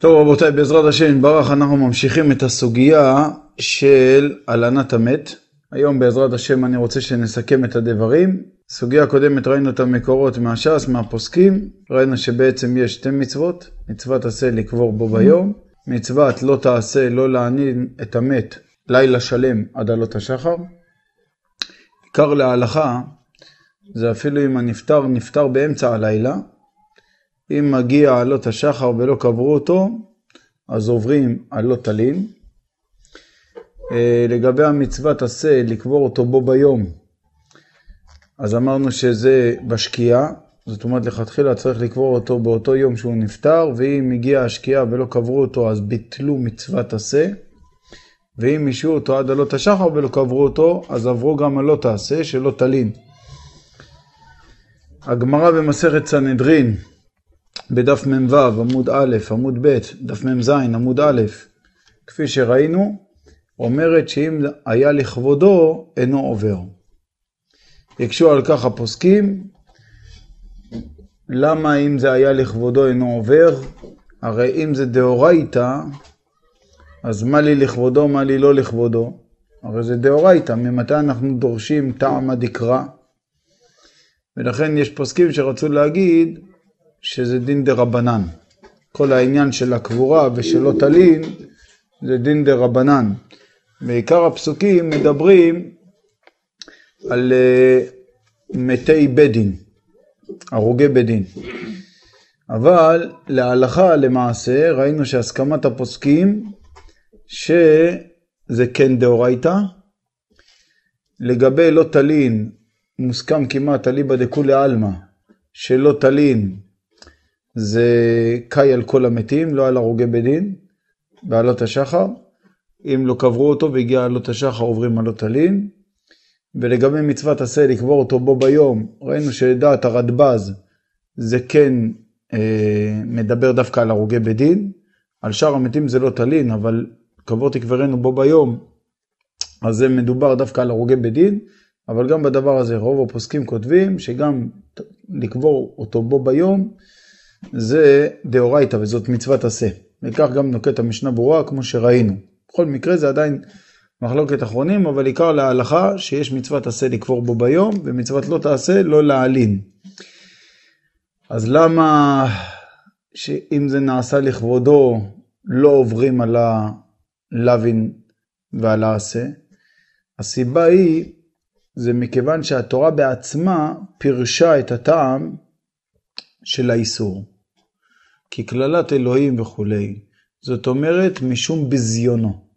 טוב רבותיי, בעזרת השם יתברך אנחנו ממשיכים את הסוגיה של הלנת המת. היום בעזרת השם אני רוצה שנסכם את הדברים. סוגיה קודמת ראינו את המקורות מהש"ס, מהפוסקים. ראינו שבעצם יש שתי מצוות, מצוות עשה לקבור בו ביום, מצוות לא תעשה לא לענין את המת לילה שלם עד עלות השחר. עיקר להלכה זה אפילו אם הנפטר נפטר באמצע הלילה, אם מגיע עלות השחר ולא קברו אותו, אז עוברים עלות תלין. אה, לגבי המצוות עשה, לקבור אותו בו ביום, אז אמרנו שזה בשקיעה, זאת אומרת לכתחילה צריך לקבור אותו באותו יום שהוא נפטר, ואם הגיעה השקיעה ולא קברו אותו, אז ביטלו מצוות עשה. ואם אישו אותו עד עלות השחר ולא קברו אותו, אז עברו גם עלות העשה שלא תלין. הגמרא במסכת סנהדרין בדף מ"ו עמוד א', עמוד ב', דף מ"ז עמוד א', כפי שראינו, אומרת שאם היה לכבודו אינו עובר. הקשו על כך הפוסקים, למה אם זה היה לכבודו אינו עובר? הרי אם זה דאורייתא, אז מה לי לכבודו, מה לי לא לכבודו? הרי זה דאורייתא, ממתי אנחנו דורשים טעמא דקרא? ולכן יש פוסקים שרצו להגיד שזה דין דה רבנן. כל העניין של הקבורה ושלא תלין זה דין דה רבנן. ועיקר הפסוקים מדברים על uh, מתי בית דין, הרוגי בית דין. אבל להלכה למעשה ראינו שהסכמת הפוסקים שזה כן דאורייתא. לגבי לא תלין מוסכם כמעט אליבא דכולי עלמא שלא תלין זה קאי על כל המתים, לא על הרוגי בית דין, בעלות השחר. אם לא קברו אותו והגיע עלות השחר עוברים עלות תלין. ולגבי מצוות עשה לקבור אותו בו ביום, ראינו שלדעת הרדב"ז זה כן אה, מדבר דווקא על הרוגי בית דין. על שאר המתים זה לא תלין, אבל קבור תקברנו בו ביום, אז זה מדובר דווקא על הרוגי בית דין. אבל גם בדבר הזה רוב הפוסקים כותבים שגם לקבור אותו בו ביום זה דאורייתא וזאת מצוות עשה. וכך גם נוקט המשנה ברורה כמו שראינו. בכל מקרה זה עדיין מחלוקת אחרונים, אבל עיקר להלכה שיש מצוות עשה לקבור בו ביום ומצוות לא תעשה לא להעלין. אז למה שאם זה נעשה לכבודו לא עוברים על הלווין ועל העשה? הסיבה היא זה מכיוון שהתורה בעצמה פירשה את הטעם של האיסור. כי קללת אלוהים וכולי. זאת אומרת, משום ביזיונו.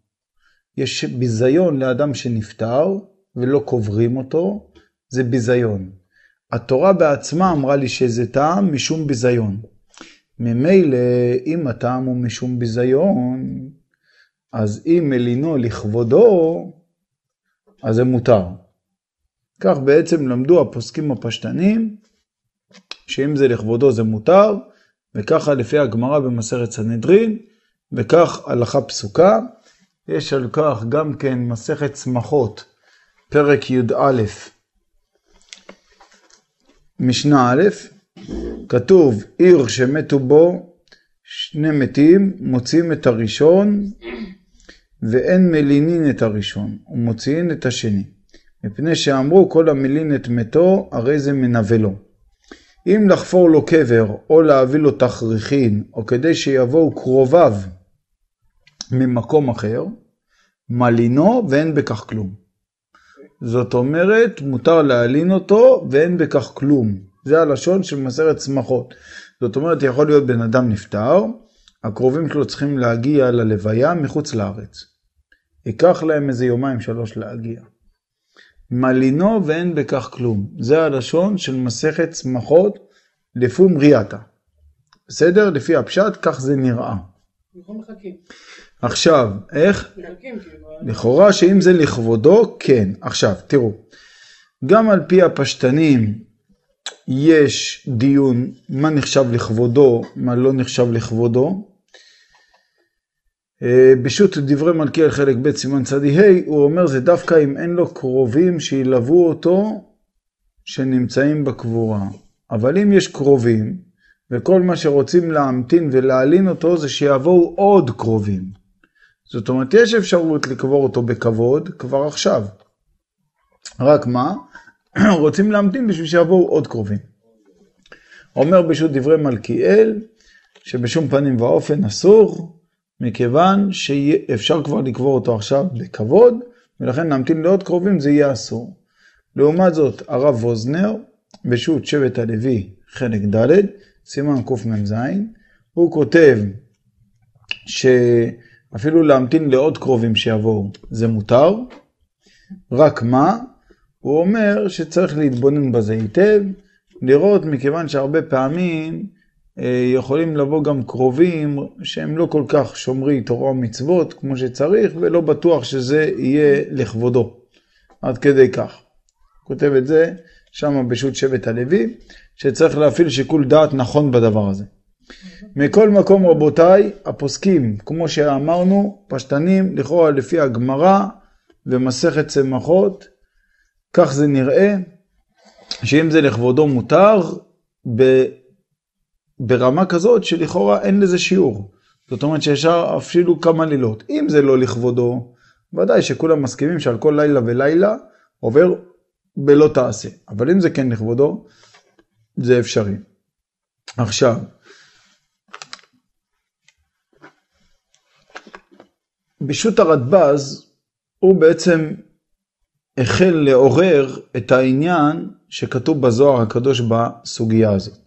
יש ביזיון לאדם שנפטר ולא קוברים אותו, זה ביזיון. התורה בעצמה אמרה לי שזה טעם משום ביזיון. ממילא, אם הטעם הוא משום ביזיון, אז אם מלינו לכבודו, אז זה מותר. כך בעצם למדו הפוסקים הפשטנים, שאם זה לכבודו זה מותר, וככה לפי הגמרא במסכת סנהדרין, וכך הלכה פסוקה. יש על כך גם כן מסכת צמחות, פרק י"א, משנה א', כתוב עיר שמתו בו שני מתים, מוציאים את הראשון ואין מלינין את הראשון, ומוציאים את השני. מפני שאמרו כל המלין את מתו, הרי זה מנבלו. אם לחפור לו קבר, או להביא לו תכריכין, או כדי שיבואו קרוביו ממקום אחר, מלינו ואין בכך כלום. זאת אומרת, מותר להלין אותו ואין בכך כלום. זה הלשון של מסרת צמחות. זאת אומרת, יכול להיות בן אדם נפטר, הקרובים שלו צריכים להגיע ללוויה מחוץ לארץ. ייקח להם איזה יומיים שלוש להגיע. מלינו ואין בכך כלום. זה הלשון של מסכת צמחות לפום ריאטה. בסדר? לפי הפשט, כך זה נראה. עכשיו, איך? לכאורה שאם זה לכבודו, כן. עכשיו, תראו, גם על פי הפשטנים יש דיון מה נחשב לכבודו, מה לא נחשב לכבודו. אה, בשו"ת דברי מלכיאל חלק ב' סימן צדי ה', הוא אומר זה דווקא אם אין לו קרובים שילוו אותו שנמצאים בקבורה. אבל אם יש קרובים, וכל מה שרוצים להמתין ולהלין אותו זה שיבואו עוד קרובים. זאת אומרת, יש אפשרות לקבור אותו בכבוד כבר עכשיו. רק מה? רוצים להמתין בשביל שיבואו עוד קרובים. אומר בשו"ת דברי מלכיאל, שבשום פנים ואופן אסור, מכיוון שאפשר כבר לקבור אותו עכשיו בכבוד, ולכן להמתין לעוד קרובים זה יהיה אסור. לעומת זאת, הרב ווזנר, בשו"ת שבט הלוי, חלק ד', סימן קמ"ז, הוא כותב שאפילו להמתין לעוד קרובים שיבואו זה מותר, רק מה? הוא אומר שצריך להתבונן בזה היטב, לראות מכיוון שהרבה פעמים יכולים לבוא גם קרובים שהם לא כל כך שומרי תורה ומצוות כמו שצריך, ולא בטוח שזה יהיה לכבודו, עד כדי כך. כותב את זה שם בשו"ת שבט הלוי, שצריך להפעיל שיקול דעת נכון בדבר הזה. מכל מקום רבותיי, הפוסקים, כמו שאמרנו, פשטנים, לכאורה לפי הגמרא ומסכת צמחות, כך זה נראה, שאם זה לכבודו מותר, ב, ברמה כזאת שלכאורה אין לזה שיעור. זאת אומרת שאפשר אפילו כמה לילות. אם זה לא לכבודו, ודאי שכולם מסכימים שעל כל לילה ולילה עובר בלא תעשה. אבל אם זה כן לכבודו, זה אפשרי. עכשיו, בשו"ת הרדב"ז הוא בעצם החל לעורר את העניין שכתוב בזוהר הקדוש בסוגיה הזאת.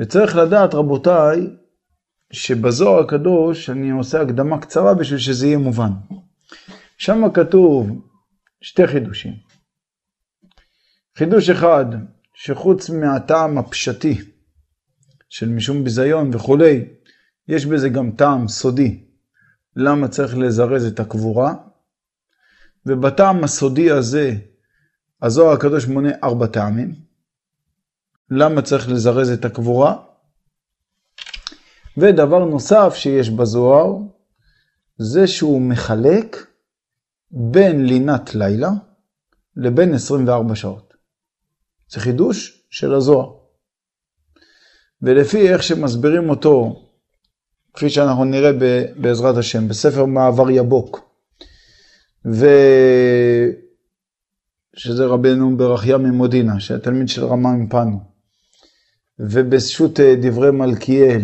וצריך לדעת רבותיי שבזוהר הקדוש אני עושה הקדמה קצרה בשביל שזה יהיה מובן. שם כתוב שתי חידושים. חידוש אחד, שחוץ מהטעם הפשטי של משום ביזיון וכולי, יש בזה גם טעם סודי, למה צריך לזרז את הקבורה, ובטעם הסודי הזה, הזוהר הקדוש מונה ארבע טעמים. למה צריך לזרז את הקבורה? ודבר נוסף שיש בזוהר, זה שהוא מחלק בין לינת לילה לבין 24 שעות. זה חידוש של הזוהר. ולפי איך שמסבירים אותו, כפי שאנחנו נראה בעזרת השם, בספר מעבר יבוק, ו... שזה רבנו ברכיה ממודינה, שהתלמיד של רמה מפנו, ובשו"ת אה, דברי מלכיאל,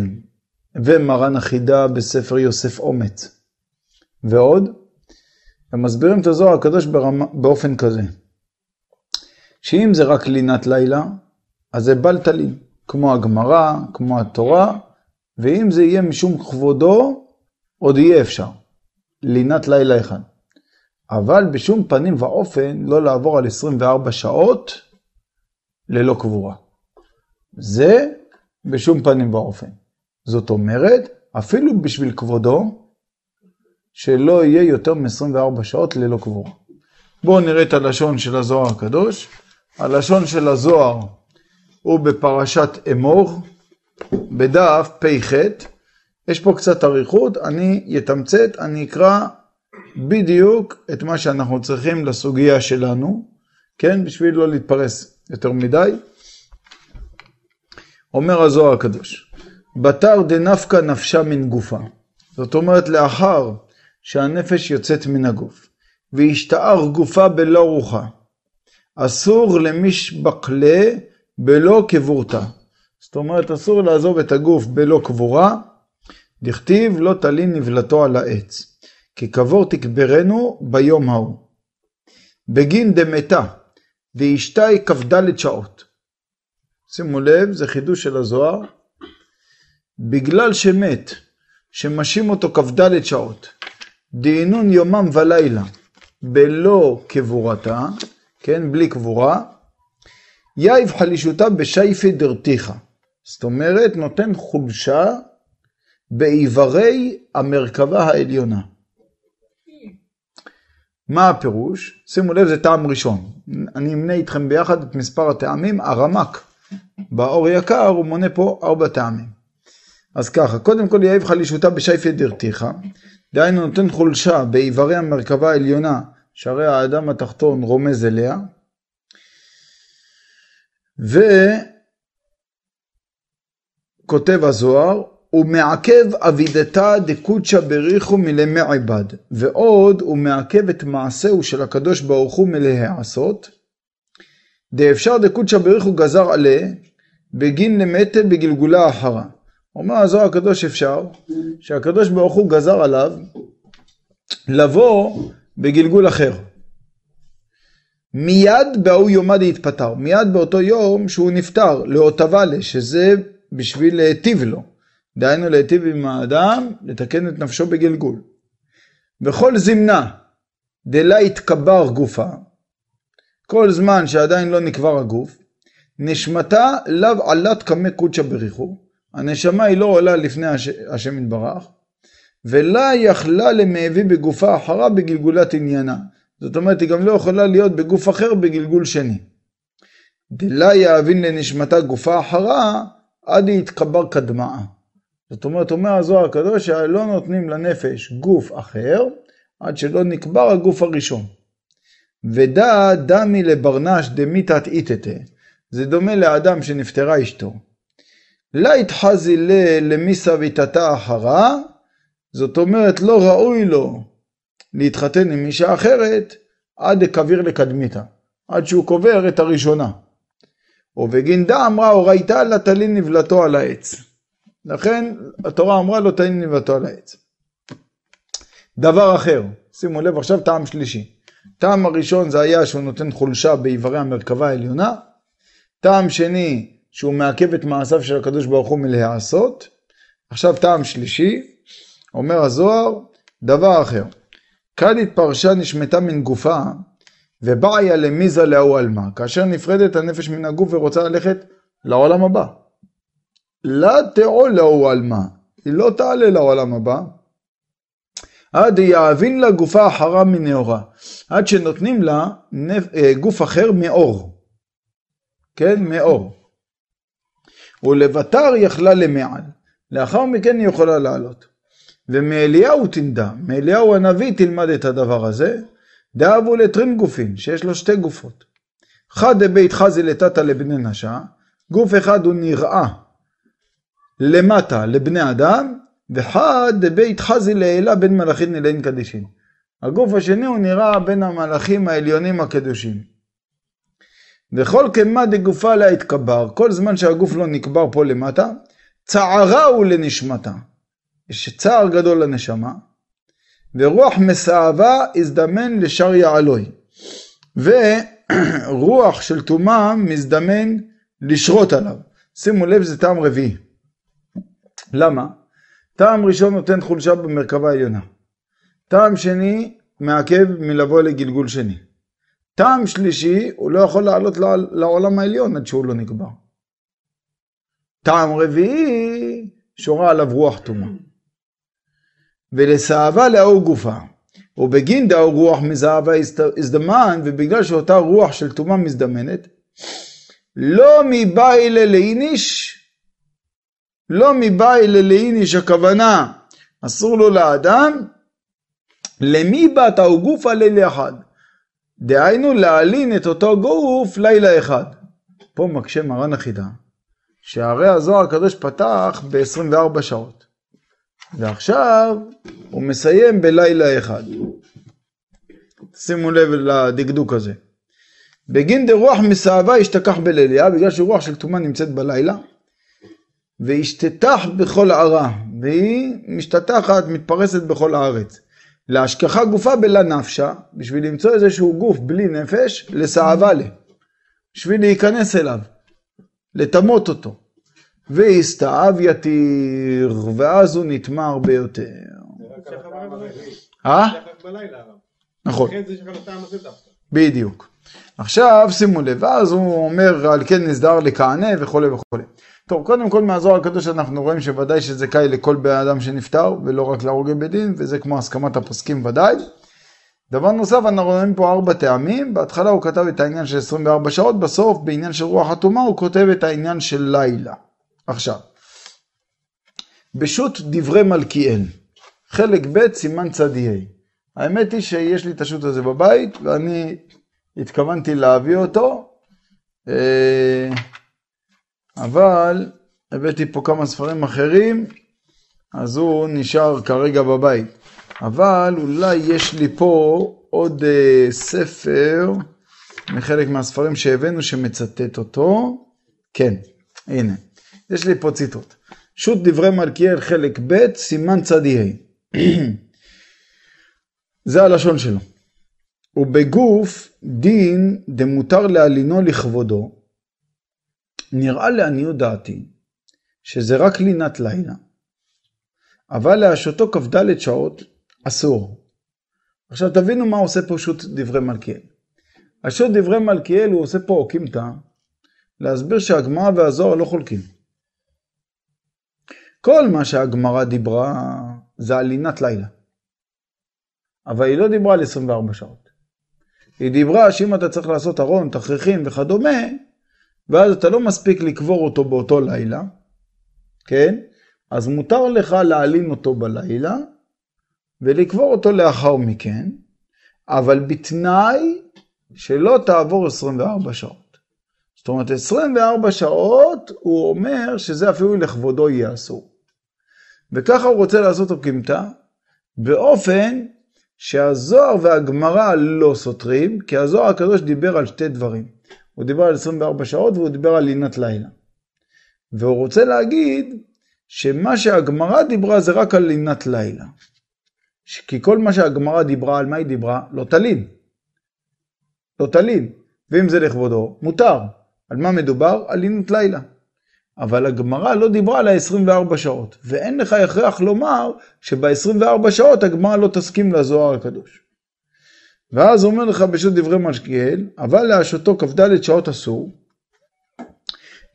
ומרן החידה בספר יוסף אומץ, ועוד, הם מסבירים את הזוהר הקדוש ברמה, באופן כזה, שאם זה רק לינת לילה, אז זה בלטלין, כמו הגמרא, כמו התורה, ואם זה יהיה משום כבודו, עוד יהיה אפשר. לינת לילה אחד. אבל בשום פנים ואופן לא לעבור על 24 שעות ללא קבורה. זה בשום פנים ואופן. זאת אומרת, אפילו בשביל כבודו, שלא יהיה יותר מ-24 שעות ללא קבורה. בואו נראה את הלשון של הזוהר הקדוש. הלשון של הזוהר הוא בפרשת אמור, בדף פ"ח. יש פה קצת אריכות, אני אתמצת, אני אקרא בדיוק את מה שאנחנו צריכים לסוגיה שלנו, כן? בשביל לא להתפרס יותר מדי. אומר הזוהר הקדוש, בתר דנפקא נפשה מן גופה. זאת אומרת, לאחר שהנפש יוצאת מן הגוף, והשתער גופה בלא רוחה, אסור למשבקלה בלא קבורתה. זאת אומרת, אסור לעזוב את הגוף בלא קבורה, דכתיב לא תלין נבלתו על העץ. כי קבור תקברנו ביום ההוא. בגין דמתה, ואשתי כ"ד שעות. שימו לב, זה חידוש של הזוהר. בגלל שמת, שמשים אותו כ"ד שעות, דהינון יומם ולילה, בלא קבורתה, כן, בלי קבורה, יאיב חלישותה בשייפי דרתיך. זאת אומרת, נותן חולשה באיברי המרכבה העליונה. מה הפירוש? שימו לב, זה טעם ראשון. אני אמנה איתכם ביחד את מספר הטעמים, הרמק. באור יקר הוא מונה פה ארבע טעמים. אז ככה, קודם כל יאיב חלישותה בשייפי דרתיך, דהיינו נותן חולשה באיברי המרכבה העליונה, שהרי האדם התחתון רומז אליה, כותב הזוהר, הוא מעכב אבידתא דקודשא בריחו מלמי עבד, ועוד הוא מעכב את מעשהו של הקדוש ברוך הוא מלהעשות, דאפשר דקודשא בריחו גזר עליה, בגין למטה בגלגולה אחרה. אומר הזוהר הקדוש אפשר, שהקדוש ברוך הוא גזר עליו לבוא בגלגול אחר. מיד בהוא יומא דהתפטר, מיד באותו יום שהוא נפטר, לאותבלה, שזה בשביל להיטיב לו. דהיינו להיטיב עם האדם, לתקן את נפשו בגלגול. בכל זמנה דלה יתקבר גופה, כל זמן שעדיין לא נקבר הגוף, נשמתה לאו עלת קמא קודשא בריחו, הנשמה היא לא עולה לפני השם יתברך, ולה יכלה למאבי בגופה אחרה בגלגולת עניינה. זאת אומרת, היא גם לא יכולה להיות בגוף אחר בגלגול שני. דלה יאבין לנשמתה גופה אחרה, עד יתקבר קדמאה. זאת אומרת, אומר הזוהר הקדוש שלא נותנים לנפש גוף אחר, עד שלא נקבר הגוף הראשון. ודא דמי לברנש דמיתת איתתה. זה דומה לאדם שנפטרה אשתו. לה יתחזי למיסה ויתתה אחרה, זאת אומרת לא ראוי לו להתחתן עם אישה אחרת עד דקביר לקדמיתה, עד שהוא קובר את הראשונה. ובגינדה אמרה אורייתא לה תלין נבלתו על העץ. לכן התורה אמרה לו תלין נבלתו על העץ. דבר אחר, שימו לב עכשיו טעם שלישי. טעם הראשון זה היה שהוא נותן חולשה באיברי המרכבה העליונה. טעם שני שהוא מעכב את מעשיו של הקדוש ברוך הוא מלהעשות. עכשיו טעם שלישי, אומר הזוהר, דבר אחר. כדית פרשה נשמטה מן גופה, ובעיה למיזה לאו עלמא, כאשר נפרדת הנפש מן הגוף ורוצה ללכת לעולם הבא. לה תעול לאו עלמא, היא לא תעלה לעולם הבא. עד יאבין לה גופה אחרה מנאורה, עד שנותנים לה נפ... אה, גוף אחר מאור. כן, מאור. ולבתר יכלה למעל, לאחר מכן היא יכולה לעלות. ומאליהו תנדע, מאליהו הנביא תלמד את הדבר הזה, דאבו לטרין גופין, שיש לו שתי גופות. חד דבית חזי לטאטה לבני נשה, גוף אחד הוא נראה למטה לבני אדם, וחד דבית חזי לעילה בין מלאכין אלין קדישין. הגוף השני הוא נראה בין המלאכים העליונים הקדושים. וכל קמה דגופה לה התקבר, כל זמן שהגוף לא נקבר פה למטה, צערה הוא לנשמתה. יש צער גדול לנשמה, ורוח מסאבה הזדמן לשאר יעלוי. ורוח של טומאה מזדמן לשרות עליו. שימו לב, זה טעם רביעי. למה? טעם ראשון נותן חולשה במרכבה העליונה. טעם שני מעכב מלבוא לגלגול שני. טעם שלישי, הוא לא יכול לעלות לעולם העליון עד שהוא לא נקבר. טעם רביעי, שורה עליו רוח טומאה. ולסאבה לאור גופה. ובגין דאו רוח מזהבה הזדמן, ובגלל שאותה רוח של טומאה מזדמנת, לא מביילה לאיניש, לא מביילה לאיניש הכוונה, אסור לו לאדם, למי באת או גופה לילה אחד. דהיינו להלין את אותו גוף לילה אחד. פה מקשה מרן החידה, שהרי הזוהר הקדוש פתח ב-24 שעות. ועכשיו הוא מסיים בלילה אחד. שימו לב לדקדוק הזה. בגין דרוח מסאבה השתכח בליליה, בגלל שרוח של טומאה נמצאת בלילה, והשתתח בכל ערה, והיא משתטחת, מתפרסת בכל הארץ. להשכחה גופה בלה נפשה, בשביל למצוא איזשהו גוף בלי נפש, לסאבה לה, בשביל להיכנס אליו, לטמות אותו. והסתאב יתיר, ואז הוא נטמע הרבה יותר. אה? נכון. בדיוק. עכשיו שימו לב, ואז הוא אומר על כן נסדר לכהנה וכולי וכולי. טוב, קודם כל מהזוהר הקדוש אנחנו רואים שוודאי שזה קאי לכל בן אדם שנפטר, ולא רק להרוגי בית דין, וזה כמו הסכמת הפוסקים ודאי. דבר נוסף, אנחנו רואים פה ארבע טעמים, בהתחלה הוא כתב את העניין של 24 שעות, בסוף בעניין של רוח הטומאה הוא כותב את העניין של לילה. עכשיו, בשו"ת דברי מלכיאל, חלק ב' סימן צד"ה. האמת היא שיש לי את השו"ת הזה בבית, ואני התכוונתי להביא אותו, אה, אבל הבאתי פה כמה ספרים אחרים, אז הוא נשאר כרגע בבית. אבל אולי יש לי פה עוד uh, ספר מחלק מהספרים שהבאנו שמצטט אותו. כן, הנה, יש לי פה ציטוט. שו"ת דברי מלכיאל חלק ב', סימן צדי ה'. זה הלשון שלו. ובגוף דין דמותר להלינו לכבודו, נראה לעניות דעתי שזה רק לינת לילה, אבל להשותו כ"ד שעות אסור. עכשיו תבינו מה עושה פה שו"ת דברי מלכיאל. השו"ת דברי מלכיאל הוא עושה פה אוקימתא להסביר שהגמרא והזוהר לא חולקים. כל מה שהגמרא דיברה זה על לינת לילה. אבל היא לא דיברה על 24 שעות. היא דיברה שאם אתה צריך לעשות ארון, תכריכים וכדומה, ואז אתה לא מספיק לקבור אותו באותו לילה, כן? אז מותר לך להעלים אותו בלילה ולקבור אותו לאחר מכן, אבל בתנאי שלא תעבור 24 שעות. זאת אומרת, 24 שעות הוא אומר שזה אפילו לכבודו יהיה אסור. וככה הוא רוצה לעשות אוקימתא, באופן שהזוהר והגמרא לא סותרים, כי הזוהר הקדוש דיבר על שתי דברים. הוא דיבר על 24 שעות והוא דיבר על לינת לילה. והוא רוצה להגיד שמה שהגמרא דיברה זה רק על לינת לילה. כי כל מה שהגמרא דיברה, על מה היא דיברה? לא תלין. לא תלין. ואם זה לכבודו, מותר. על מה מדובר? על לינת לילה. אבל הגמרא לא דיברה על ה-24 שעות, ואין לך הכרח לומר שב-24 שעות הגמרא לא תסכים לזוהר הקדוש. ואז אומר לך בשו"ת דברי משקיאל, אבל להשותו כ"ד שעות אסור,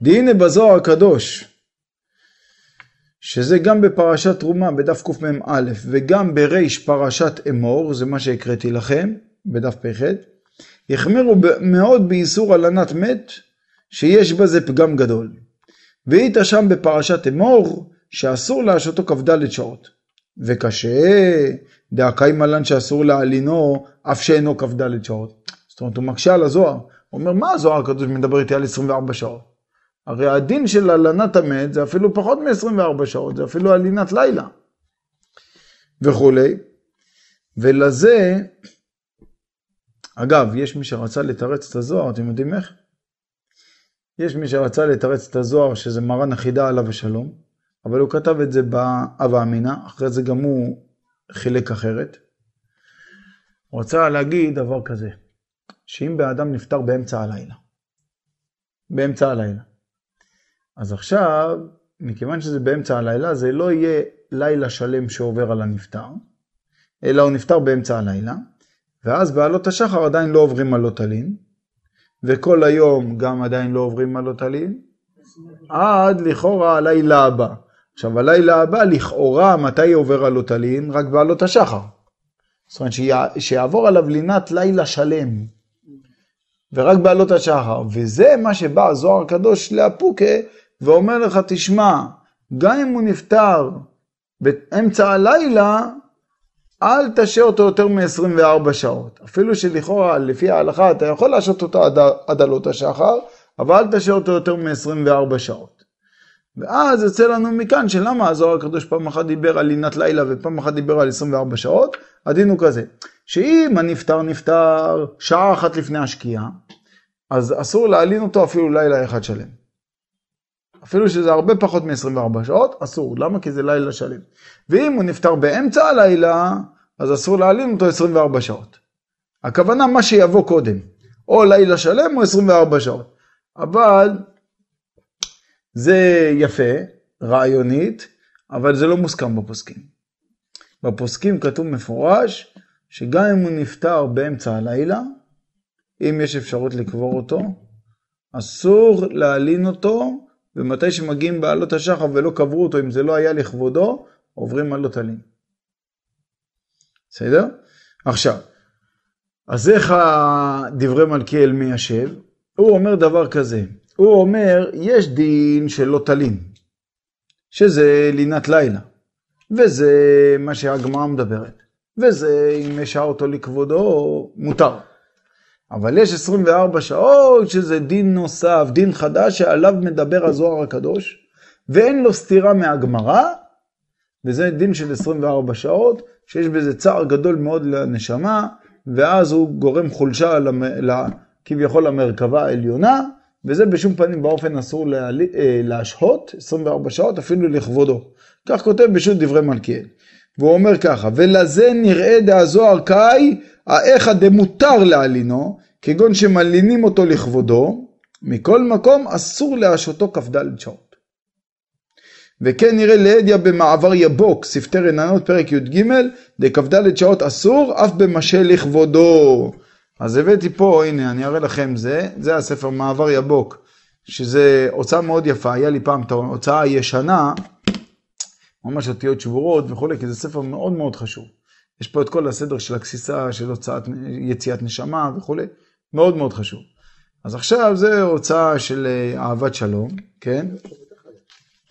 דהנה בזוהר הקדוש, שזה גם בפרשת תרומה בדף קמ"א וגם בריש פרשת אמור, זה מה שהקראתי לכם בדף פ"ח, החמירו מאוד באיסור הלנת מת, שיש בזה פגם גדול. והיית שם בפרשת אמור, שאסור להשותו כ"ד שעות. וקשה, דאקאי מלן שאסור להעלינו, אף שאינו כ"ד שעות. זאת אומרת, הוא מקשה על הזוהר. הוא אומר, מה הזוהר הקדוש מדבר איתי על 24 שעות? הרי הדין של הלנת המת זה אפילו פחות מ-24 שעות, זה אפילו הלינת לילה. וכולי. ולזה, אגב, יש מי שרצה לתרץ את הזוהר, אתם יודעים איך? יש מי שרצה לתרץ את הזוהר, שזה מרן החידה עליו השלום, אבל הוא כתב את זה באב האמינה, אחרי זה גם הוא חילק אחרת. הוא רצה להגיד דבר כזה, שאם בן אדם נפטר באמצע הלילה, באמצע הלילה, אז עכשיו, מכיוון שזה באמצע הלילה, זה לא יהיה לילה שלם שעובר על הנפטר, אלא הוא נפטר באמצע הלילה, ואז בעלות השחר עדיין לא עוברים עלות הלין, וכל היום גם עדיין לא עוברים עלות הלין, עד לכאורה הלילה הבא. עכשיו הלילה הבא לכאורה מתי עובר עלות הלין? רק בעלות השחר. זאת אומרת שיעבור עליו לינת לילה שלם. ורק בעלות השחר. וזה מה שבא הזוהר הקדוש לאפוקה ואומר לך, תשמע, גם אם הוא נפטר באמצע הלילה, אל תשאיר אותו יותר מ-24 שעות. אפילו שלכאורה, לפי ההלכה, אתה יכול להשעות אותו עד, עלות השחר, אבל אל תשאיר אותו יותר מ-24 שעות. ואז יוצא לנו מכאן שלמה הזוהר הקדוש פעם אחת דיבר על לינת לילה ופעם אחת דיבר על 24 שעות, הדין הוא כזה, שאם הנפטר נפטר שעה אחת לפני השקיעה, אז אסור להלין אותו אפילו לילה אחד שלם. אפילו שזה הרבה פחות מ-24 שעות, אסור. למה? כי זה לילה שלם. ואם הוא נפטר באמצע הלילה, אז אסור להעלים אותו 24 שעות. הכוונה מה שיבוא קודם, או לילה שלם או 24 שעות. אבל זה יפה, רעיונית, אבל זה לא מוסכם בפוסקים. בפוסקים כתוב מפורש, שגם אם הוא נפטר באמצע הלילה, אם יש אפשרות לקבור אותו, אסור להלין אותו ומתי שמגיעים בעלות השחר ולא קברו אותו, אם זה לא היה לכבודו, עוברים עלות הלין. בסדר? עכשיו, אז איך דברי מלכיאל מיישב? הוא אומר דבר כזה, הוא אומר, יש דין של לא תלין, שזה לינת לילה, וזה מה שהגמרא מדברת, וזה אם יש אותו לכבודו, מותר. אבל יש 24 שעות שזה דין נוסף, דין חדש שעליו מדבר הזוהר הקדוש, ואין לו סתירה מהגמרא, וזה דין של 24 שעות, שיש בזה צער גדול מאוד לנשמה, ואז הוא גורם חולשה כביכול למרכבה העליונה, וזה בשום פנים באופן אסור אה, להשהות 24 שעות, אפילו לכבודו. כך כותב בשו"ת דברי מלכיאל. והוא אומר ככה, ולזה נראה דהזוהר קאי, האיכא דמותר להלינו, כגון שמלינים אותו לכבודו, מכל מקום אסור להשהותו כ"ד שעות. וכן נראה להדיא במעבר יבוק, שפתי רננות, פרק י"ג, דכ"ד שעות אסור, אף במשל לכבודו. אז הבאתי פה, הנה, אני אראה לכם זה, זה הספר מעבר יבוק, שזה הוצאה מאוד יפה, היה לי פעם את ההוצאה הישנה, ממש אותיות שבורות וכולי, כי זה ספר מאוד מאוד חשוב. יש פה את כל הסדר של הגסיסה, של הוצאת, יציאת נשמה וכולי, מאוד מאוד חשוב. אז עכשיו זה הוצאה של אה, אהבת שלום, כן?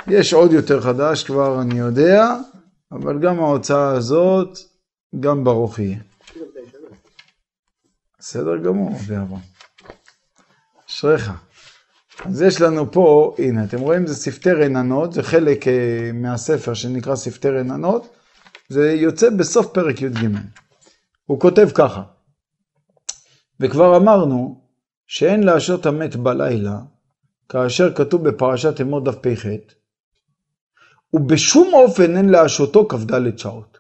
יש עוד יותר חדש כבר, אני יודע, אבל גם ההוצאה הזאת, גם ברוך יהיה. בסדר גמור, אבי אשריך. אז יש לנו פה, הנה, אתם רואים, זה שפתי רננות, זה חלק uh, מהספר שנקרא שפתי רננות, זה יוצא בסוף פרק י"ג. הוא כותב ככה, וכבר אמרנו שאין להשעות המת בלילה, כאשר כתוב בפרשת אמור דף פ"ח, ובשום אופן אין להשעותו כ"ד שעות.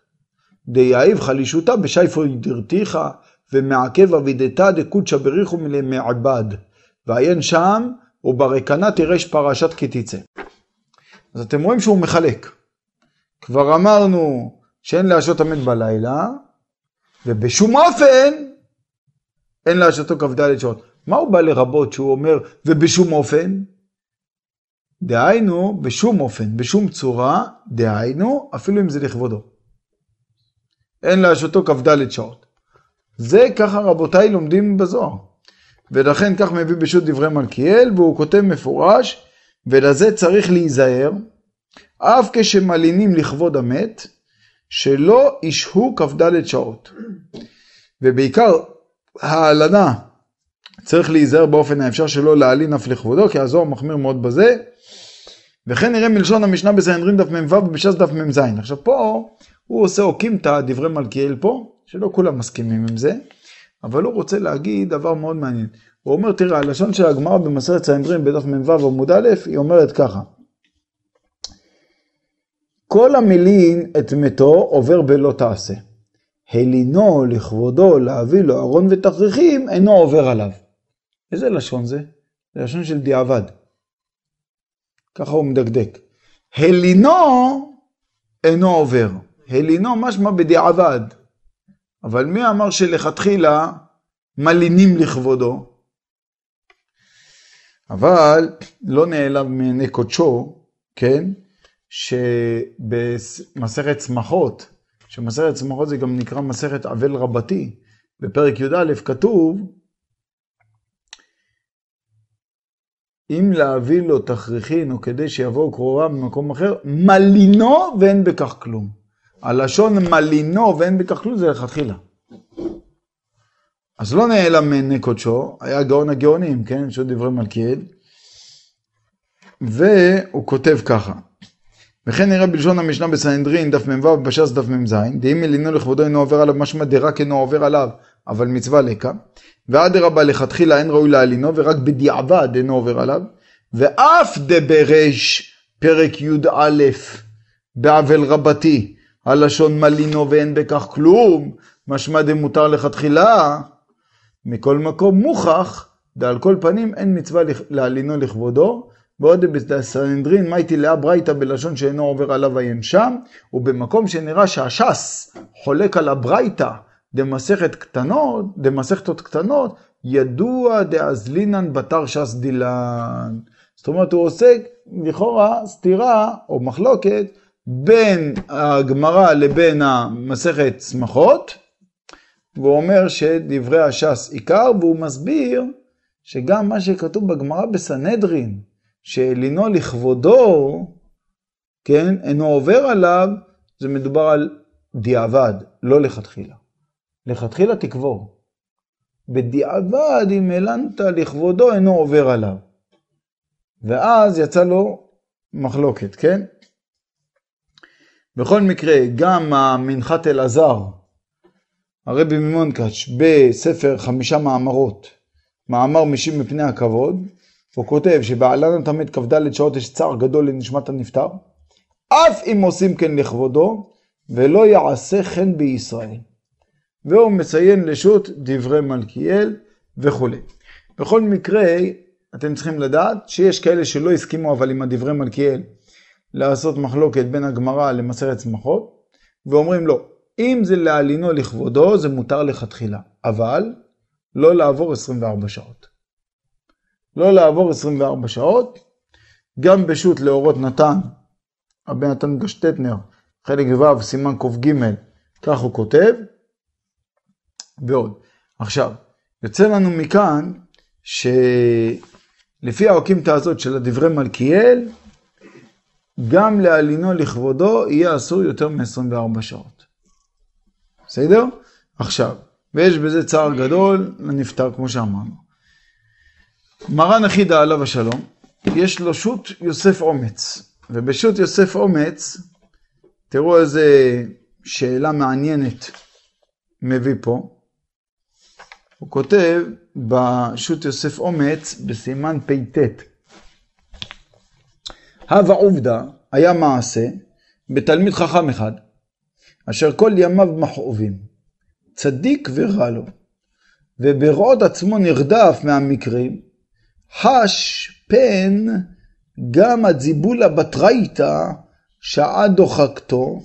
דיעיב חלישותה בשייפו דרתיך, ומעכב אבידתא דקודשא בריחו מלמעבד. ועיין שם וברקנה תירש פרשת כי תצא. אז אתם רואים שהוא מחלק. כבר אמרנו שאין להשעות המת בלילה, ובשום אופן אין להשעותו כ"ד שעות. מה הוא בא לרבות שהוא אומר ובשום אופן? דהיינו, בשום אופן, בשום צורה, דהיינו, אפילו אם זה לכבודו. אין להשעותו כ"ד שעות. זה ככה רבותיי לומדים בזוהר. ולכן כך מביא בשו"ת דברי מלכיאל, והוא כותב מפורש, ולזה צריך להיזהר, אף כשמלינים לכבוד המת, שלא ישהו כ"ד שעות. ובעיקר ההלנה, צריך להיזהר באופן האפשר שלא להלין אף לכבודו, כי הזוהר מחמיר מאוד בזה. וכן נראה מלשון המשנה בסנהדרין דף מ"ו ובש"ס דף מ"ז. עכשיו פה הוא עושה אוקימתא דברי מלכיאל פה, שלא כולם מסכימים עם זה. אבל הוא רוצה להגיד דבר מאוד מעניין. הוא אומר, תראה, הלשון של הגמרא במסרת סנהדרין בדף מ"ו עמוד א', היא אומרת ככה: כל המלין את מתו עובר בלא תעשה. הלינו לכבודו להביא לו ארון ותכריכים אינו עובר עליו. איזה לשון זה? זה לשון של דיעבד. ככה הוא מדקדק. הלינו אינו עובר. הלינו משמע בדיעבד. אבל מי אמר שלכתחילה מלינים לכבודו? אבל לא נעלם מעיני קודשו, כן, שבמסכת צמחות, שמסכת צמחות זה גם נקרא מסכת אבל רבתי, בפרק י"א כתוב, אם להביא לו תכריכין או כדי שיבואו קרורה ממקום אחר, מלינו ואין בכך כלום. הלשון מלינו ואין בכך כלום זה לכתחילה. אז לא נעלם מעיני קודשו, היה גאון הגאונים, כן? יש עוד דברי מלכיאל. והוא כותב ככה: וכן נראה בלשון המשנה בסנהדרין, דף מ"ו ובש"ס דף מ"ז, דאם מלינו לכבודו אינו עובר עליו, משמע דרק אינו עובר עליו, אבל מצווה לקה. ואדרבה לכתחילה אין ראוי להלינו, ורק בדיעבד אינו עובר עליו. ואף דברש פרק י"א בעוול רבתי, הלשון מלינו ואין בכך כלום, משמע דמותר לכתחילה. מכל מקום מוכח, ועל כל פנים אין מצווה להלינו לכבודו, ועוד בסנהדרין מייטי לאה ברייתא בלשון שאינו עובר עליו עיין שם, ובמקום שנראה שהש"ס חולק על הברייתא דמסכת קטנות, דמסכתות קטנות, ידוע דאזלינן בתר ש"ס דילן. זאת אומרת, הוא עוסק לכאורה סתירה או מחלוקת בין הגמרא לבין המסכת צמחות, והוא אומר שדברי הש"ס עיקר, והוא מסביר שגם מה שכתוב בגמרא בסנהדרין, שאלינו לכבודו, כן, אינו עובר עליו, זה מדובר על דיעבד, לא לכתחילה. לכתחילה תקבור. בדיעבד, אם הלנת לכבודו, אינו עובר עליו. ואז יצא לו מחלוקת, כן? בכל מקרה, גם המנחת אלעזר, הרבי ממונקאץ', בספר חמישה מאמרות, מאמר משיב מפני הכבוד, הוא כותב שבעלן התמת כ"ד שעות יש צער גדול לנשמת הנפטר, אף אם עושים כן לכבודו, ולא יעשה כן בישראל. והוא מציין לשו"ת דברי מלכיאל וכולי. בכל מקרה, אתם צריכים לדעת שיש כאלה שלא הסכימו אבל עם הדברי מלכיאל לעשות מחלוקת בין הגמרא למסרת צמחות, ואומרים לא, אם זה להלינו לכבודו זה מותר לכתחילה, אבל לא לעבור 24 שעות. לא לעבור 24 שעות, גם בשו"ת לאורות נתן, הבן נתן גשטטנר, חלק ו', סימן ק"ג, כך הוא כותב, ועוד. עכשיו, יוצא לנו מכאן שלפי האוקימתא הזאת של הדברי מלכיאל, גם להלינו לכבודו יהיה אסור יותר מ-24 שעות. בסדר? עכשיו, ויש בזה צער גדול לנפטר, כמו שאמרנו. מרן אחידה עליו השלום, יש לו שו"ת יוסף אומץ, ובשו"ת יוסף אומץ, תראו איזה שאלה מעניינת מביא פה. הוא כותב בשו"ת יוסף אומץ בסימן פט. הווה עובדא היה מעשה בתלמיד חכם אחד, אשר כל ימיו מכאובים, צדיק ורע לו, ובראות עצמו נרדף מהמקרים, חש פן גם הזיבולה בתרייתא שעה דוחקתו,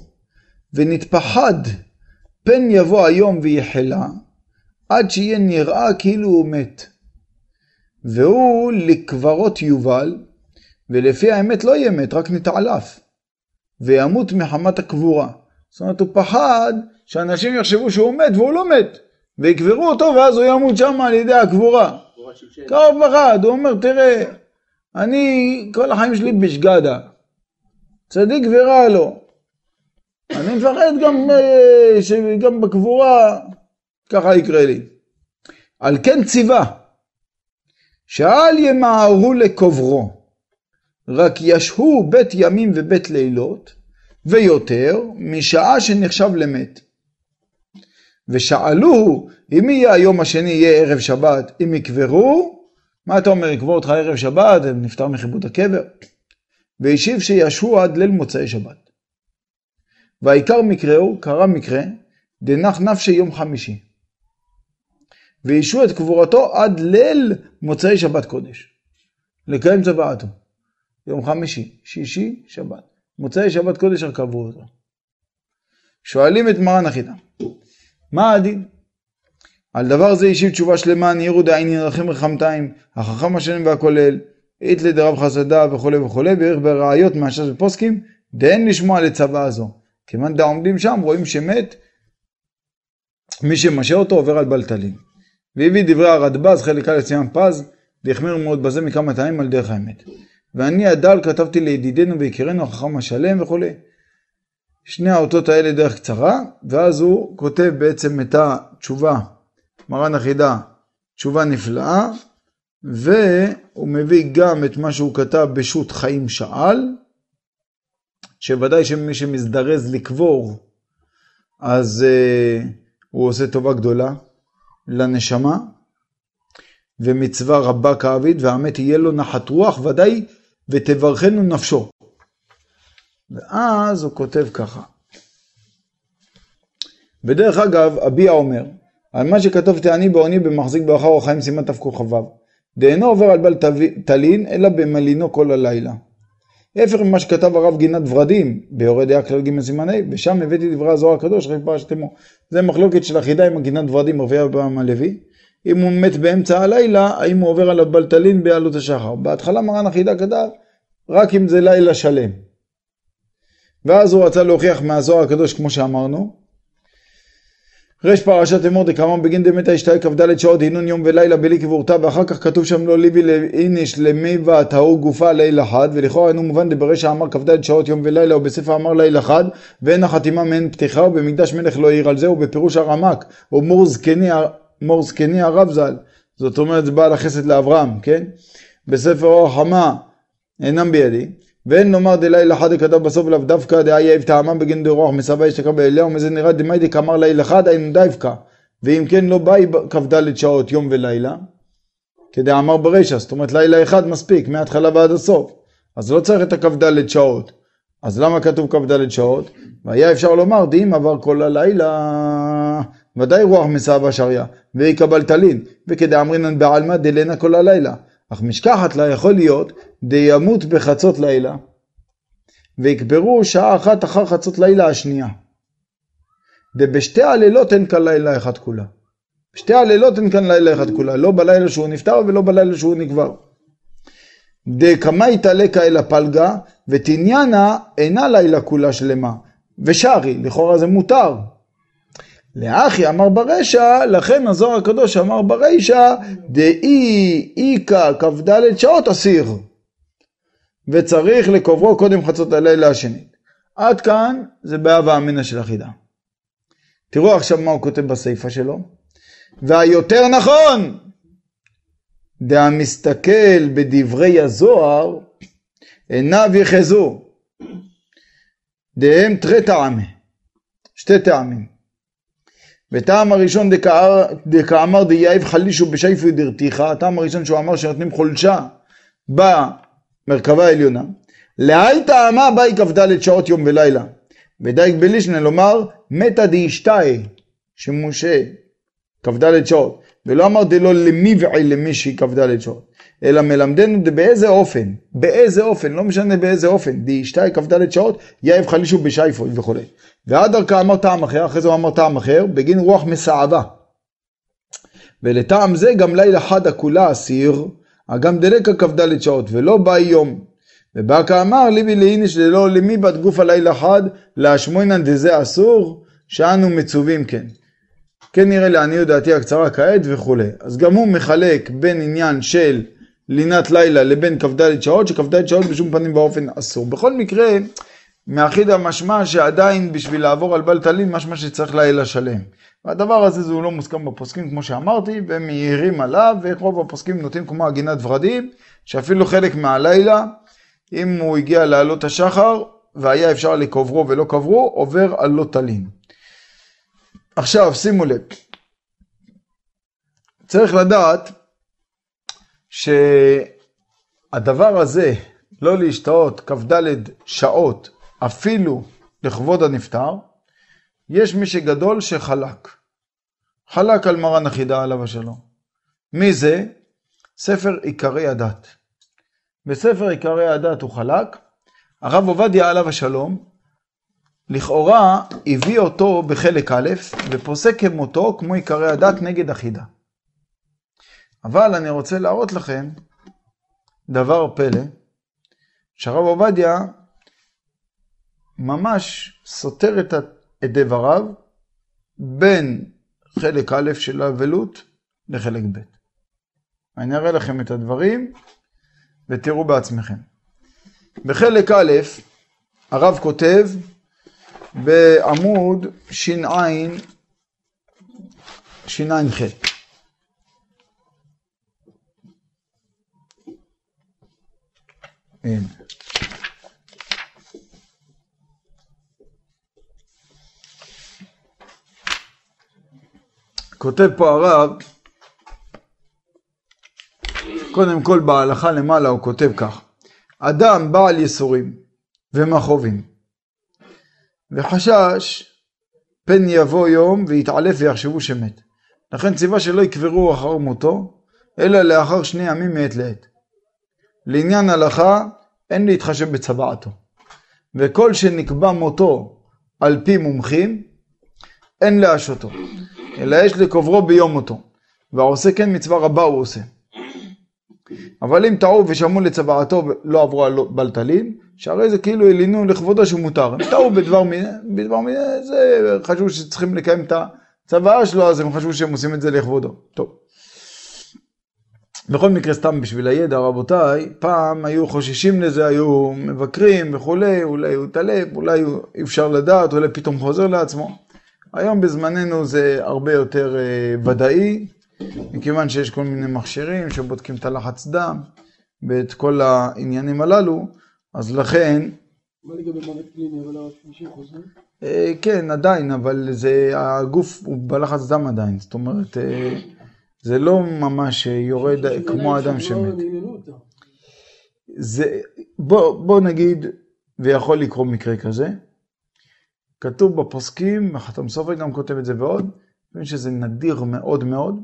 ונתפחד פן יבוא היום ויחלה, עד שיהיה נראה כאילו הוא מת. והוא לקברות יובל, ולפי האמת לא יהיה מת, רק נתעלף, וימות מחמת הקבורה. זאת אומרת, הוא פחד שאנשים יחשבו שהוא מת והוא לא מת, ויקברו אותו ואז הוא ימות שם על ידי הקבורה. ככה הוא פחד, הוא אומר, תראה, אני כל החיים שלי בשגדה, צדיק ורע לו. אני מפחד גם, אה, שגם בקבורה ככה יקרה לי. על כן ציווה, שאל ימהרו לקוברו, רק ישהו בית ימים ובית לילות, ויותר משעה שנחשב למת. ושאלוהו, אם יהיה היום השני יהיה ערב שבת, אם יקברו, מה אתה אומר, יקבור אותך ערב שבת, נפטר מכיבוד הקבר? והשיב שישהו עד ליל מוצאי שבת. והעיקר מקראו, קרה מקרה, דנח נפשי יום חמישי. ואישו את קבורתו עד ליל מוצאי שבת קודש. לקיים צוואתו. יום חמישי, שישי, שבת. מוצאי שבת קודש הרכבו אותו. שואלים את מרן החידה, מה הדין? על דבר זה השיב תשובה שלמה, נהירו דעין ירחם רחמתיים, החכם השלם והכולל, איתלי דרב חסדה וכולי וכולי, וערך בראיות מאשר בפוסקים, דאין לשמוע לצוואה זו. כיוון דעומדים שם רואים שמת, מי שמשה אותו עובר על בלטלין. והביא דברי הרדב"ז, חלק א' סימן פז, והחמיר מאוד בזה מכמה טעמים על דרך האמת. ואני הדל כתבתי לידידנו ויקירנו החכם השלם וכולי. שני האותות האלה דרך קצרה, ואז הוא כותב בעצם את התשובה, מרן החידה, תשובה נפלאה, והוא מביא גם את מה שהוא כתב בשו"ת חיים שאל, שוודאי שמי שמזדרז לקבור, אז uh, הוא עושה טובה גדולה לנשמה, ומצווה רבה כאבית, והמת יהיה לו נחת רוח, ודאי ותברכנו נפשו. ואז הוא כותב ככה. ודרך אגב, אביה אומר, על מה שכתבתי אני בעוני במחזיק ברכה או חיים סימן תכ"ו. דאינו עובר על בל תלין, אלא במלינו כל הלילה. ההפך ממה שכתב הרב גינת ורדים, ביורד דעה כלל ג' סימן ה', ושם הבאתי דברי הזוהר הקדוש, אחרי פרשת אמו. זה מחלוקת של החידה עם הגינת ורדים, רבי אברהם הלוי. אם הוא מת באמצע הלילה, האם הוא עובר על הבלטלין בעלות השחר. בהתחלה מרן החידה כתב, רק אם זה לילה שלם. ואז הוא רצה להוכיח מהזוהר הקדוש, כמו שאמרנו, רש פרשת אמור דקאמר בגין דמתא אשתאי כ"ד שעות הנון יום ולילה בלי קבורתה ואחר כך כתוב שם לא ליבי לאיניש למי וטהור גופה לילה חד ולכאורה אינו מובן דברשע אמר כ"ד שעות יום ולילה ובספר אמר לילה חד ואין החתימה מעין פתיחה ובמקדש מלך לא העיר על זה ובפירוש הרמק או מור זקני הרב ז"ל. זאת אומרת בעל החסד לאברהם כן? בספר אור החמה אינם בידי. ואין נאמר דלילה חד כתב בסוף לאו דווקא דאי אהב טעמם בגין דרוח מסבא אשתקרא באליהו מזה נראה דמיידי כאמר לילה חד היינו דווקא. ואם כן לא באי כ"ד שעות יום ולילה כדאמר ברישא. זאת אומרת לילה אחד מספיק מההתחלה ועד הסוף. אז לא צריך את הכ"ד שעות. אז למה כתוב כ"ד שעות? והיה אפשר לומר דאם עבר כל הלילה ודאי רוח מסבא שריה ויקבל תלין וכדאמרינן בעלמא דלנה כל הלילה אך משכחת לה יכול להיות דימות בחצות לילה ויקברו שעה אחת אחר חצות לילה השנייה. דבשתי הלילות אין כאן לילה אחד כולה. בשתי הלילות אין כאן לילה אחד כולה, לא בלילה שהוא נפטר ולא בלילה שהוא נקבר. דקמאי תלקה אל הפלגה ותניאנה אינה לילה כולה שלמה ושרי, לכאורה זה מותר. לאחי אמר ברשע, לכן הזוהר הקדוש אמר ברישע, דאי איכא כ"ד שעות אסיר. וצריך לקוברו קודם חצות הלילה השנית. עד כאן זה בהווה אמינא של החידה. תראו עכשיו מה הוא כותב בסיפה שלו. והיותר נכון, דהמסתכל בדברי הזוהר, עיניו יחזו. דהם תרי טעמי, שתי טעמים. וטעם הראשון דקאמר דייב חלישו בשייפו דרתיך, הטעם הראשון שהוא אמר שנותנים חולשה במרכבה העליונה. להי טעמה באי כ"ד שעות יום ולילה. ודייק בלישנה לומר מתא דאישתאי שמשה כ"ד שעות. ולא אמר דלא למיבעי למישהי כ"ד שעות. אלא מלמדנו באיזה אופן, באיזה אופן, לא משנה באיזה אופן, דאישתאי כ"ד שעות, יאיב חלישו בשייפו וכולי. ועד דרכה אמר טעם אחר, אחרי זה הוא אמר טעם אחר, בגין רוח מסעבה. ולטעם זה גם לילה חד הכולה אסיר, אגם דלקה כ"ד שעות, ולא בא יום. ובא כאמר ליבי לאיניש ללא למי בת גוף הלילה חד, להשמוינן דזה אסור, שאנו מצווים כן. כן נראה לעניות דעתי הקצרה כעת וכולי. אז גם הוא מחלק בין עניין של לינת לילה לבין כ"ד שעות, שכ"ד שעות בשום פנים ואופן אסור. בכל מקרה, מאחיד המשמע שעדיין בשביל לעבור על בל טלין משמע שצריך לילה שלם. והדבר הזה זה לא מוסכם בפוסקים כמו שאמרתי, והם מעירים עליו, ורוב הפוסקים נוטים כמו עגינת ורדים, שאפילו חלק מהלילה, אם הוא הגיע לעלות השחר, והיה אפשר לקוברו ולא קברו, עובר על לא טלין. עכשיו שימו לב, צריך לדעת שהדבר הזה, לא להשתאות כ"ד שעות אפילו לכבוד הנפטר, יש מי שגדול שחלק. חלק על מרן החידה עליו השלום. מי זה? ספר עיקרי הדת. בספר עיקרי הדת הוא חלק, הרב עובדיה עליו השלום, לכאורה הביא אותו בחלק א' ופוסק כמותו כמו עיקרי הדת נגד החידה. אבל אני רוצה להראות לכם דבר פלא, שהרב עובדיה ממש סותר את, דבריו בין חלק א' של האבלות לחלק ב'. אני אראה לכם את הדברים ותראו בעצמכם. בחלק א', הרב כותב בעמוד שע"ח אין. כותב פה הרב, קודם כל בהלכה למעלה הוא כותב כך: אדם בעל ייסורים ומכאובים וחשש פן יבוא יום ויתעלף ויחשבו שמת. לכן ציווה שלא יקברו אחר מותו, אלא לאחר שני ימים מעת לעת. לעניין הלכה, אין להתחשב בצוואתו. וכל שנקבע מותו על פי מומחים, אין להשותו, אלא יש לקוברו ביום מותו. והעושה כן מצווה רבה הוא עושה. אבל אם טעו ושמעו לצוואתו לא עברו על בלטלין, שהרי זה כאילו הלינו לכבודו שהוא מותר. הם טעו בדבר מיני, בדבר מיני, זה חשבו שצריכים לקיים את הצוואה שלו, אז הם חשבו שהם עושים את זה לכבודו. טוב. בכל מקרה, סתם בשביל הידע, רבותיי, פעם היו חוששים לזה, היו מבקרים וכולי, אולי הוא התעלף, אולי אי אפשר לדעת, אולי פתאום חוזר לעצמו. היום בזמננו זה הרבה יותר אה, ודאי, מכיוון שיש כל מיני מכשירים שבודקים את הלחץ דם ואת כל העניינים הללו, אז לכן, מה לגבי מוות קליני, אבל 50 חוזרים? אה, כן, עדיין, אבל זה, הגוף הוא בלחץ דם עדיין, זאת אומרת, אה, זה לא ממש יורד כמו האדם שמת. זה, בוא, בוא נגיד, ויכול לקרות מקרה כזה, כתוב בפוסקים, החתם סופר גם כותב את זה ועוד, שזה נדיר מאוד מאוד,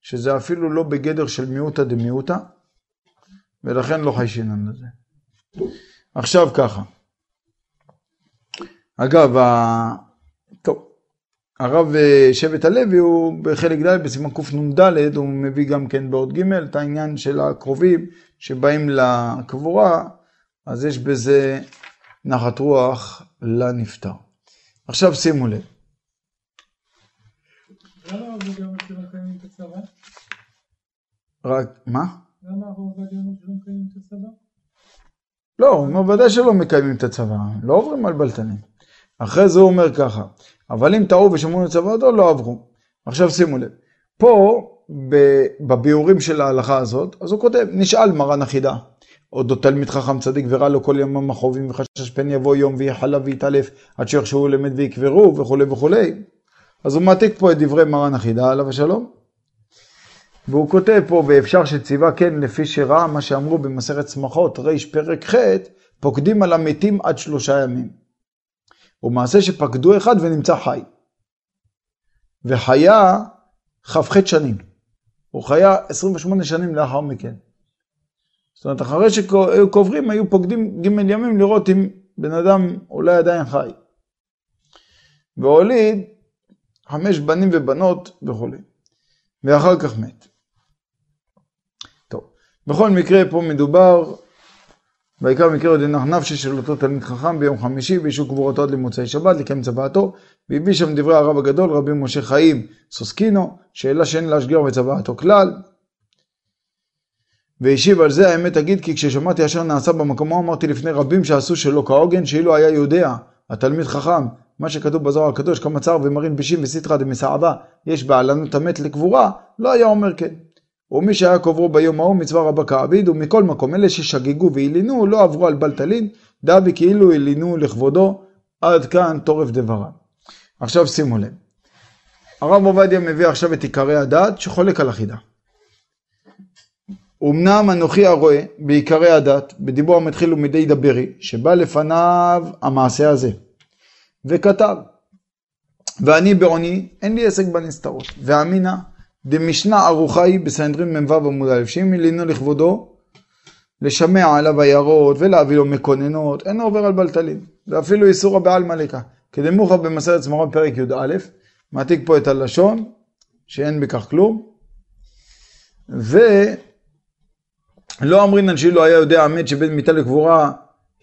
שזה אפילו לא בגדר של מיעוטה דמיעוטה, ולכן לא חיישינן לזה. עכשיו ככה, אגב, הרב אה, שבט הלוי הוא בחלק ד' בסימן קנ"ד, הוא מביא גם כן בעוד ג' את העניין של הקרובים שבאים לקבורה, אז יש בזה נחת רוח לנפטר. עכשיו שימו לב. רק, מה? למה הרב עובדיה אומר שלא מקיימים את הצבא? לא, הוא אומר ודאי שלא מקיימים את הצבא, לא עוברים על בלטנים. אחרי זה הוא אומר ככה, אבל אם טעו ושמעו את צוואתו, לא עברו. עכשיו שימו לב, פה בביאורים של ההלכה הזאת, אז הוא כותב, נשאל מרן החידה, אודו תלמיד חכם צדיק ורע לו כל ימם החובים וחשש פן יבוא יום ויחלב ויתעלף עד שיחשבו למד ויקברו וכולי וכולי. אז הוא מעתיק פה את דברי מרן החידה עליו השלום. והוא כותב פה, ואפשר שציווה כן לפי שראה מה שאמרו במסכת צמחות, ריש פרק ח', פוקדים על המתים עד שלושה ימים. ומעשה שפקדו אחד ונמצא חי. וחיה כ"ח שנים. הוא חיה 28 שנים לאחר מכן. זאת אומרת, אחרי שהיו קוברים, היו פוקדים ג' ימים לראות אם בן אדם אולי עדיין חי. והוליד חמש בנים ובנות וכולי. ואחר כך מת. טוב, בכל מקרה פה מדובר, מקרה עוד אינך נפשי של אותו תלמיד חכם ביום חמישי באישור קבורתו עד למוצאי שבת לקיים צוואתו. והביא שם דברי הרב הגדול רבי משה חיים סוסקינו שאלה שאין להשגר בצוואתו כלל. והשיב על זה האמת אגיד כי כששמעתי אשר נעשה במקומו אמרתי לפני רבים שעשו שלא כהוגן שאילו היה יודע התלמיד חכם מה שכתוב בזוהר הקדוש כמה צער ומרין בישים וסיטרא דמסעבה יש בעלנות המת לקבורה לא היה אומר כן ומי שהיה קוברו ביום ההוא מצווה רבה כעביד ומכל מקום אלה ששגגו והלינו לא עברו על בלטלין דבי כאילו הלינו לכבודו. עד כאן תורף דברה עכשיו שימו לב. הרב עובדיה מביא עכשיו את עיקרי הדת שחולק על החידה. אמנם אנוכי הרואה בעיקרי הדת, בדיבור המתחיל ומדי דברי, שבא לפניו המעשה הזה, וכתב, ואני בעוני, אין לי עסק בנסתרות, ואמינא דמשנה ערוכה היא בסנהדרין מ"ו עמוד א', שאם מילינו לכבודו, לשמע עליו עיירות ולהביא לו מקוננות, אינו עובר על בלטלין, ואפילו איסורא בעלמא לקה, כדמוכא במסרת צמרון פרק י"א, מעתיק פה את הלשון, שאין בכך כלום, ו... לא אמרינן שאילו היה יודע המת שבית מיתה לקבורה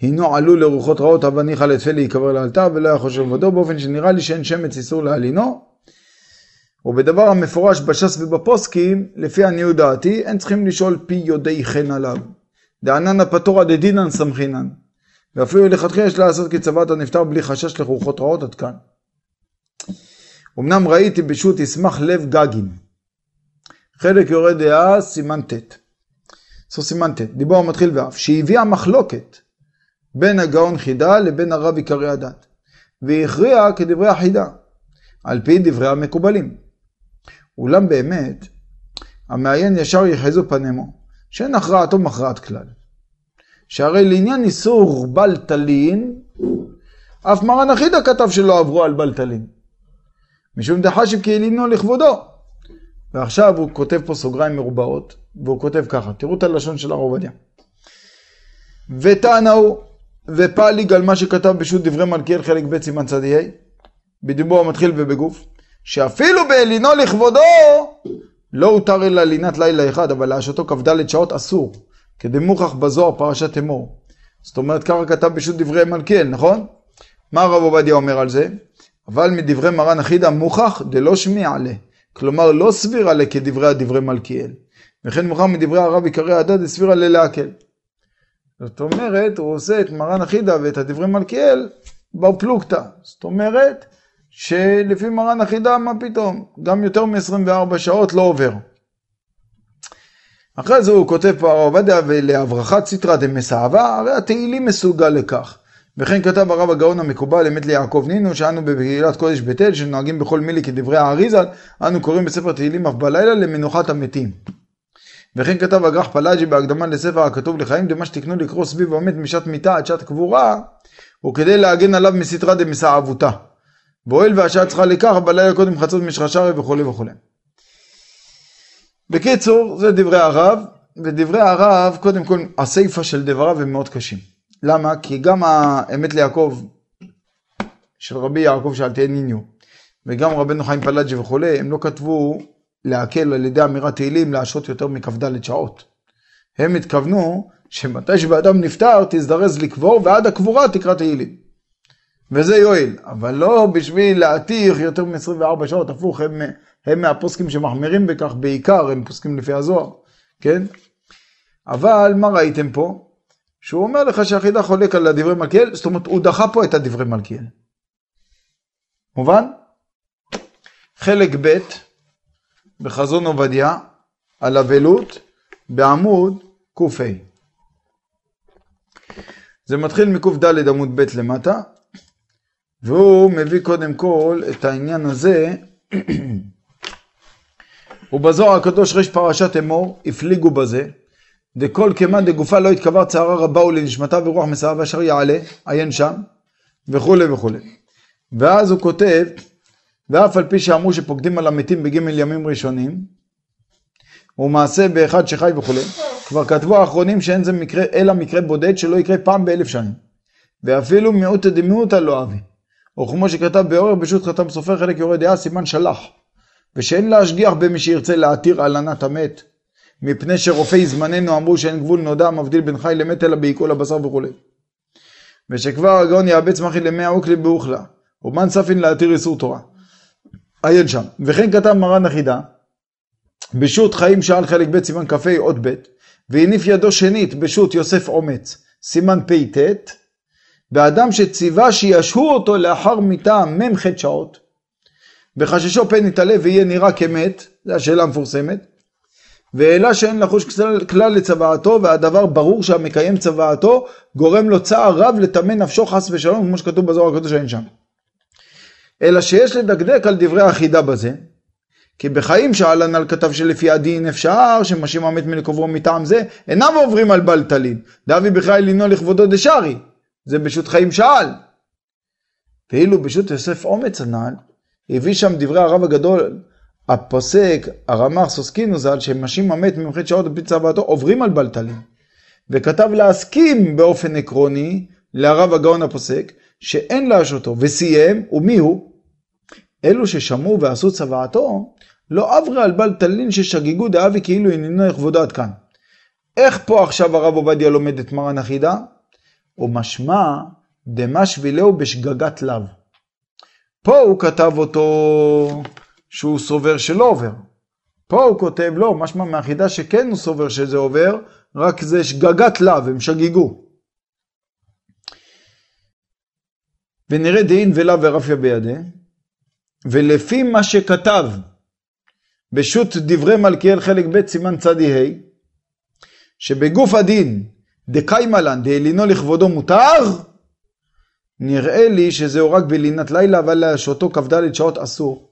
הינו עלול לרוחות רעות אבל ניחא לתפל להיקבר לאלתר ולא היה חושב לבדו באופן שנראה לי שאין שמץ איסור להלינו ובדבר המפורש בש"ס ובפוסקים לפי עניות דעתי אין צריכים לשאול פי יודעי חן עליו. דענן הפטורא דדינן סמכינן. ואפילו לכתחילה יש לעשות כצוות הנפטר בלי חשש לרוחות רעות עד כאן. אמנם ראיתי בשו"ת ישמח לב גגים. חלק יורד דעה סימן ט' סוף סימן ט', דיבור המתחיל ואף, שהביאה מחלוקת בין הגאון חידה לבין הרב עיקרי הדת, והכריע כדברי החידה, על פי דברי המקובלים. אולם באמת, המעיין ישר יחזו פנימו, שאין הכרעתו מכרעת כלל. שהרי לעניין איסור בל תלין, אף מרן החידה כתב שלא עברו על בל תלין. משום דחשיב כי הלינו לכבודו. ועכשיו הוא כותב פה סוגריים מרובעות, והוא כותב ככה, תראו את הלשון של הרב עובדיה. ותענהו ופליג על מה שכתב בשו"ת דברי מלכיאל חלק ב' סימן צ"ה, בדיבור המתחיל ובגוף, שאפילו באלינו לכבודו לא הותר אלא לינת לילה אחד, אבל להשתו כ"ד שעות אסור, כדמוכח בזוהר פרשת אמור. זאת אומרת, ככה כתב בשו"ת דברי מלכיאל, נכון? מה הרב עובדיה אומר על זה? אבל מדברי מרן אחידא מוכח דלא שמיע לה. כלומר, לא סבירה לה כדברי הדברי מלכיאל. וכן מוכר מדברי הרב עיקרי הדת דסבירה ללהקל. זאת אומרת, הוא עושה את מרן אחידה ואת הדברי מלכיאל בר פלוגתא. זאת אומרת, שלפי מרן אחידה, מה פתאום? גם יותר מ-24 שעות לא עובר. אחרי זה הוא כותב פה הרב עובדיה, ולהברחת סיטרא דמסעבה, הרי התהילים מסוגל לכך. וכן כתב הרב הגאון המקובל אמת ליעקב נינו, שאנו בקהילת קודש בית אל, שנוהגים בכל מילי כדברי האריזה, אנו קוראים בספר תהילים אף בלילה למנוחת המתים. וכן כתב אגרח פלאג'י בהקדמה לספר הכתוב לחיים, דמה שתקנו לקרוא סביב המת משעת מיתה עד שעת קבורה, וכדי להגן עליו מסיטרא דמסעבותה. והואיל והשעה צריכה לכך, בלילה קודם חצות משרשרי וכולי וכולי. בקיצור, זה דברי הרב, ודברי הרב, קודם כל, הסיפה של דבריו הם מאוד קשים. למה? כי גם האמת ליעקב של רבי יעקב שאלתיאל ניניו, וגם רבנו חיים פלאג'י וכולי, הם לא כתבו להקל על ידי אמירת תהילים להשעות יותר מכ"ד שעות. הם התכוונו שמתי שבאדם נפטר תזדרז לקבור ועד הקבורה תקרא תהילים. וזה יועיל, אבל לא בשביל להתיר יותר מ-24 שעות, הפוך, הם, הם מהפוסקים שמחמירים בכך בעיקר, הם פוסקים לפי הזוהר, כן? אבל מה ראיתם פה? שהוא אומר לך שהחידה חולק על הדברי מלכיאל, זאת אומרת הוא דחה פה את הדברי מלכיאל. מובן? חלק ב' בחזון עובדיה על אבלות בעמוד ק"ה. זה מתחיל מק"ד עמוד ב' למטה, והוא מביא קודם כל את העניין הזה, ובזוהר הקדוש ריש פרשת אמור, הפליגו בזה, דכל כמאן דגופה לא התקבר צערה רבה ולנשמתה ורוח מסעבה אשר יעלה, עיין שם, וכולי וכולי. ואז הוא כותב, ואף על פי שאמרו שפוקדים על המתים בגימל ימים ראשונים, ומעשה באחד שחי וכולי, כבר כתבו האחרונים שאין זה מקרה, אלא מקרה בודד שלא יקרה פעם באלף שנים. ואפילו מיעוטא דמיעוטא לא אבי. או כמו שכתב באורר פשוט חתם סופר חלק יורד דעה סימן שלח. ושאין להשגיח במי שירצה להתיר הלנת המת, מפני שרופאי זמננו אמרו שאין גבול נודע מבדיל בין חי למת אלא בעיכול הבשר וכולי. ושכבר הגאון יאבץ מחי למאה אוקלי באוכלה, ומן ספין להתיר איסור תורה. עיין שם. וכן כתב מרן החידה, בשו"ת חיים שאל חלק ב' סימן כ"ה אות ב', והניף ידו שנית בשו"ת יוסף אומץ, סימן פ"ט, באדם שציווה שישהו אותו לאחר מיתה מ"ח שעות, בחששו פן יתעלה ויהיה נראה כמת, זו השאלה המפורסמת, ואלה שאין לחוש כלל לצוואתו, והדבר ברור שהמקיים צוואתו, גורם לו צער רב לטמא נפשו חס ושלום, כמו שכתוב בזוהר הקדוש אין שם. אלא שיש לדקדק על דברי החידה בזה, כי בחיים שאל הנ"ל כתב שלפי הדין אפשר שמשים המת מלקוברו מטעם זה, אינם עוברים על בל טלין, דאבי בכלל לינו לכבודו דשארי, זה בשו"ת חיים שאל. ואילו בשו"ת יוסף אומץ הנ"ל, הביא שם דברי הרב הגדול הפוסק, הרמ"ח סוסקינו ז"ל, שמשים המת ממחית שעות על פי צוואתו, עוברים על בלטלין. וכתב להסכים באופן עקרוני לרב הגאון הפוסק, שאין להשותו, וסיים, ומי הוא? אלו ששמעו ועשו צוואתו, לא עברה על בלטלין ששגגו דאבי כאילו עניינו לכבודו עד כאן. איך פה עכשיו הרב עובדיה לומד את מרן החידה? ומשמע דמה שבילהו בשגגת לאו. פה הוא כתב אותו שהוא סובר שלא עובר. פה הוא כותב לא, משמע מהחידה שכן הוא סובר שזה עובר, רק זה שגגת לאו, הם שגיגו. ונראה דין ולאו ורפיה בידי, ולפי מה שכתב בשו"ת דברי מלכיאל חלק ב' סימן צדי ה', שבגוף הדין דקיימה לן דאלינו לכבודו מותר, נראה לי שזהו רק בלינת לילה, אבל להשעותו כ"ד שעות אסור.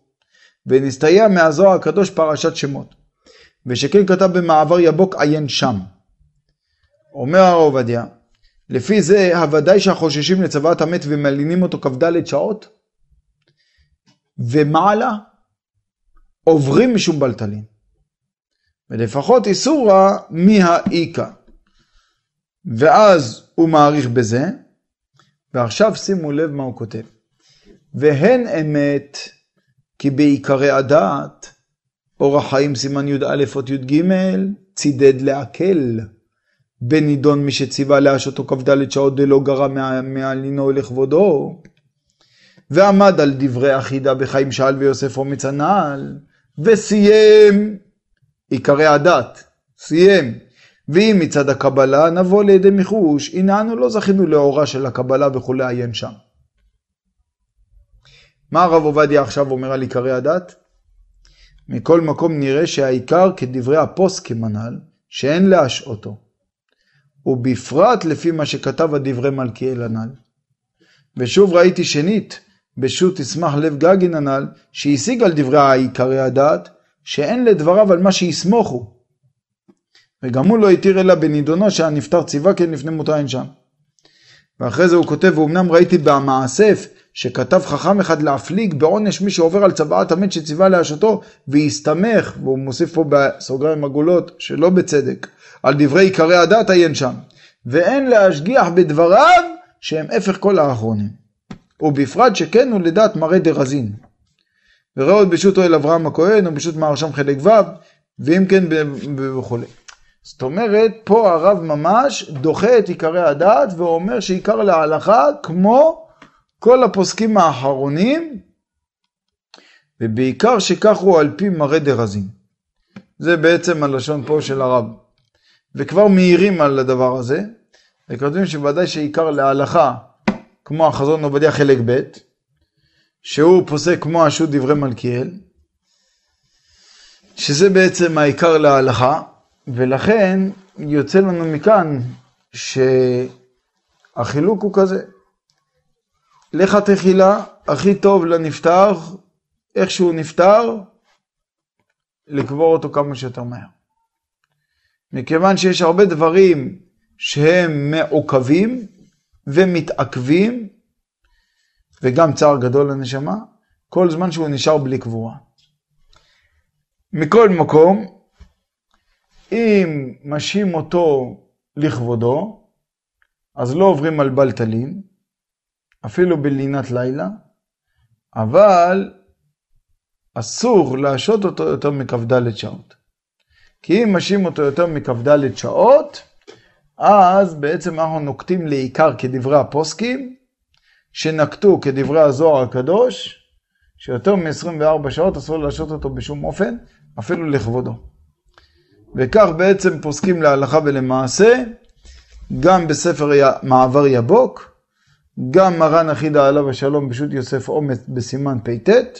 ונסתייע מהזוהר הקדוש פרשת שמות. ושכן כתב במעבר יבוק עיין שם. אומר הרב עובדיה, לפי זה הוודאי שהחוששים לצוואת המת ומלינים אותו כ"ד שעות, ומעלה עוברים משום בלטלין. ולפחות איסורא מהאיכא. ואז הוא מעריך בזה, ועכשיו שימו לב מה הוא כותב. והן אמת כי בעיקרי הדעת, אורח חיים סימן י"א אות י"ג, צידד להקל. בנידון מי שציווה להשותו כ"ד שעות דלא גרע מעלינו לכבודו. ועמד על דברי החידה בחיים שאל ויוסף אומץ הנעל, וסיים עיקרי הדת, סיים. ואם מצד הקבלה נבוא לידי מיחוש, הנה אנו לא זכינו לאורה של הקבלה וכולי עיין שם. מה הרב עובדיה עכשיו אומר על עיקרי הדת? מכל מקום נראה שהעיקר כדברי הפוסקים הנ"ל, שאין להשעותו, ובפרט לפי מה שכתב הדברי מלכיאל הנ"ל. ושוב ראיתי שנית, בשו"ת תשמח לב גגין הנ"ל, שהשיג על דברי עיקרי הדעת, שאין לדבריו על מה שיסמוכו. וגם הוא לא התיר אלא בנידונו שהנפטר ציווה כן לפני מותו אין שם. ואחרי זה הוא כותב, ואומנם ראיתי במאסף שכתב חכם אחד להפליג בעונש מי שעובר על צוואת המת שציווה להשתו והסתמך, והוא מוסיף פה בסוגריים עגולות שלא בצדק, על דברי עיקרי הדת עיין שם, ואין להשגיח בדבריו שהם הפך כל האחרונים. ובפרט שכן הוא לדעת מראה דרזין. וראה עוד בשו"ת אוהל אברהם הכהן, ובשו"ת מהרשם חלק ו', ואם כן וכולי. זאת אומרת, פה הרב ממש דוחה את עיקרי הדת ואומר שעיקר להלכה כמו כל הפוסקים האחרונים, ובעיקר שכך הוא על פי מראה דרזין. זה בעצם הלשון פה של הרב. וכבר מעירים על הדבר הזה, וכותבים שוודאי שעיקר להלכה, כמו החזון עובדיה חלק ב', שהוא פוסק כמו השו"ת דברי מלכיאל, שזה בעצם העיקר להלכה, ולכן יוצא לנו מכאן שהחילוק הוא כזה. לך תחילה, הכי טוב לנפטר, איך שהוא נפטר, לקבור אותו כמה שיותר מהר. מכיוון שיש הרבה דברים שהם מעוכבים ומתעכבים, וגם צער גדול לנשמה, כל זמן שהוא נשאר בלי קבורה. מכל מקום, אם משהים אותו לכבודו, אז לא עוברים על בלטלין, אפילו בלינת לילה, אבל אסור להשעות אותו יותר מכ"ד שעות. כי אם משהים אותו יותר מכ"ד שעות, אז בעצם אנחנו נוקטים לעיקר כדברי הפוסקים, שנקטו כדברי הזוהר הקדוש, שיותר מ-24 שעות אסור להשעות אותו בשום אופן, אפילו לכבודו. וכך בעצם פוסקים להלכה ולמעשה, גם בספר מעבר יבוק, גם מרן אחידה עליו השלום בשו"ת יוסף עומס בסימן פט,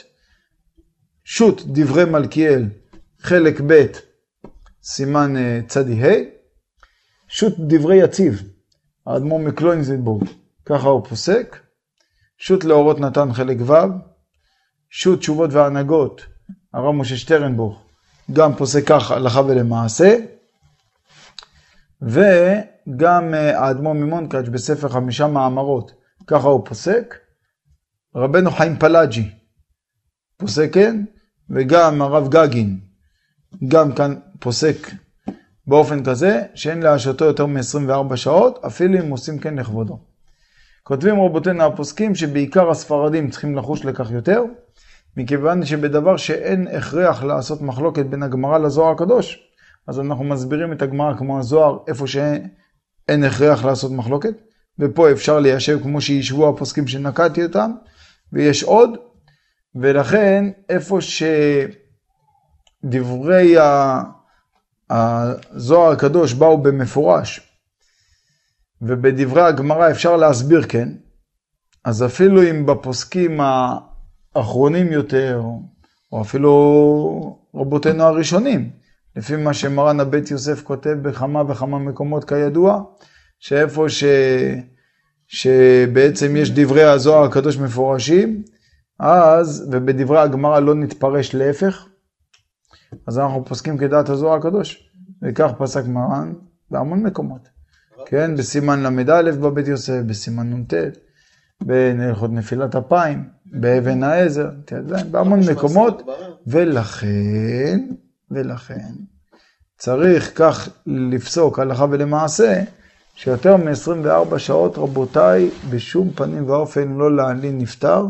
שו"ת דברי מלכיאל חלק ב' סימן אה, צדי ה', שו"ת דברי יציב, האדמו"ר מקלוינזנבורג, ככה הוא פוסק, שו"ת לאורות נתן חלק ו', שו"ת תשובות והנהגות, הרב משה שטרנבוך, גם פוסק כך הלכה ולמעשה, וגם אה, האדמו"ר ממונקאץ' בספר חמישה מאמרות, ככה הוא פוסק. רבנו חיים פלאג'י פוסק כן, וגם הרב גגין, גם כאן פוסק באופן כזה, שאין להשעותו יותר מ-24 שעות, אפילו אם עושים כן לכבודו. כותבים רבותינו הפוסקים שבעיקר הספרדים צריכים לחוש לכך יותר, מכיוון שבדבר שאין הכרח לעשות מחלוקת בין הגמרא לזוהר הקדוש, אז אנחנו מסבירים את הגמרא כמו הזוהר, איפה שאין הכרח לעשות מחלוקת, ופה אפשר ליישב כמו שישבו הפוסקים שנקטתי אותם, ויש עוד, ולכן איפה שדברי הזוהר הקדוש באו במפורש, ובדברי הגמרא אפשר להסביר כן, אז אפילו אם בפוסקים האחרונים יותר, או אפילו רבותינו הראשונים, לפי מה שמרן הבית יוסף כותב בכמה וכמה מקומות כידוע, שאיפה ש... שבעצם יש דברי הזוהר הקדוש מפורשים, אז, ובדברי הגמרא לא נתפרש להפך, אז אנחנו פוסקים כדעת הזוהר הקדוש, וכך פסק מרן בהמון מקומות. כן, בסימן ל"א בבית יוסף, בסימן נ"ט, בנלכות נפילת אפיים, באבן העזר, בהמון מקומות, ולכן, ולכן, צריך כך לפסוק הלכה ולמעשה, שיותר מ-24 שעות, רבותיי, בשום פנים ואופן לא להלין נפטר,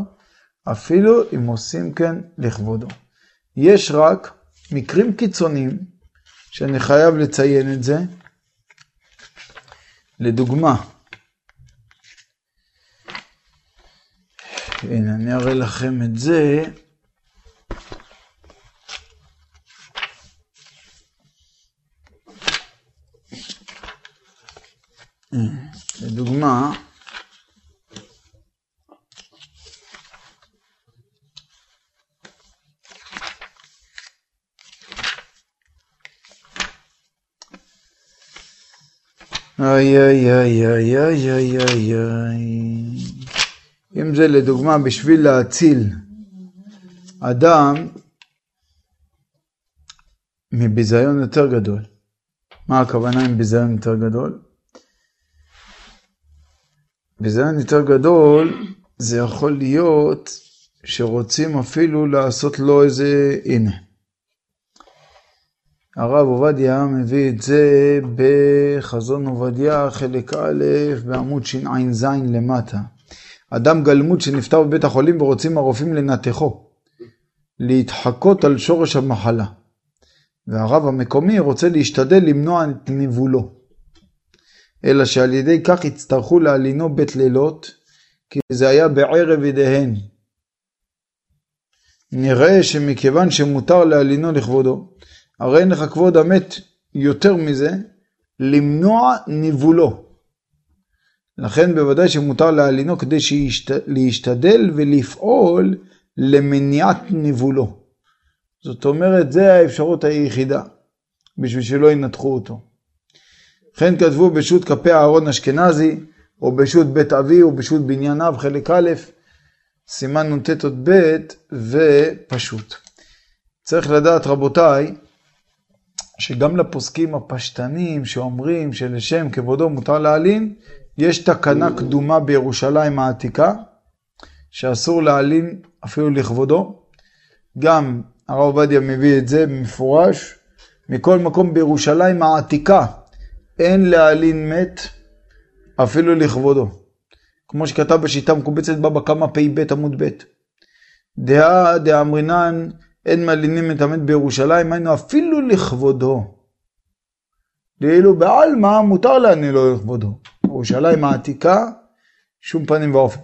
אפילו אם עושים כן לכבודו. יש רק מקרים קיצוניים, שאני חייב לציין את זה. לדוגמה, הנה, אני אראה לכם את זה. לדוגמה, איי איי איי איי איי איי איי אם זה לדוגמה בשביל להציל אדם מביזיון יותר גדול. מה הכוונה עם ביזיון יותר גדול? ביזיון יותר גדול זה יכול להיות שרוצים אפילו לעשות לו איזה, הנה. הרב עובדיה מביא את זה בחזון עובדיה, חלק א', בעמוד שע"ז למטה. אדם גלמוד שנפטר בבית החולים ורוצים הרופאים לנתחו, להתחקות על שורש המחלה. והרב המקומי רוצה להשתדל למנוע את ניבולו. אלא שעל ידי כך יצטרכו להלינו בית לילות, כי זה היה בערב ידיהן. נראה שמכיוון שמותר להלינו לכבודו, הרי אין לך כבוד המת יותר מזה, למנוע ניבולו. לכן בוודאי שמותר להלינו כדי להשתדל ולפעול למניעת ניבולו. זאת אומרת, זה האפשרות היחידה, בשביל שלא ינתחו אותו. לכן כתבו בשו"ת כפי אהרון אשכנזי, או בשו"ת בית אבי, או בשו"ת בניין אב, חלק א', סימן נ"ט עוד ב', ופשוט. צריך לדעת, רבותיי, שגם לפוסקים הפשטנים שאומרים שלשם כבודו מותר להלין, יש תקנה קדומה בירושלים העתיקה, שאסור להלין אפילו לכבודו. גם הרב עובדיה מביא את זה במפורש. מכל מקום בירושלים העתיקה אין להלין מת אפילו לכבודו. כמו שכתב בשיטה מקובצת בבא קמא פ"ב עמוד ב'. דעה דאמרינן אין מלינים את המת בירושלים, היינו אפילו לכבודו. ואילו בעלמא מותר להני לו לכבודו. ירושלים העתיקה, שום פנים ואופן.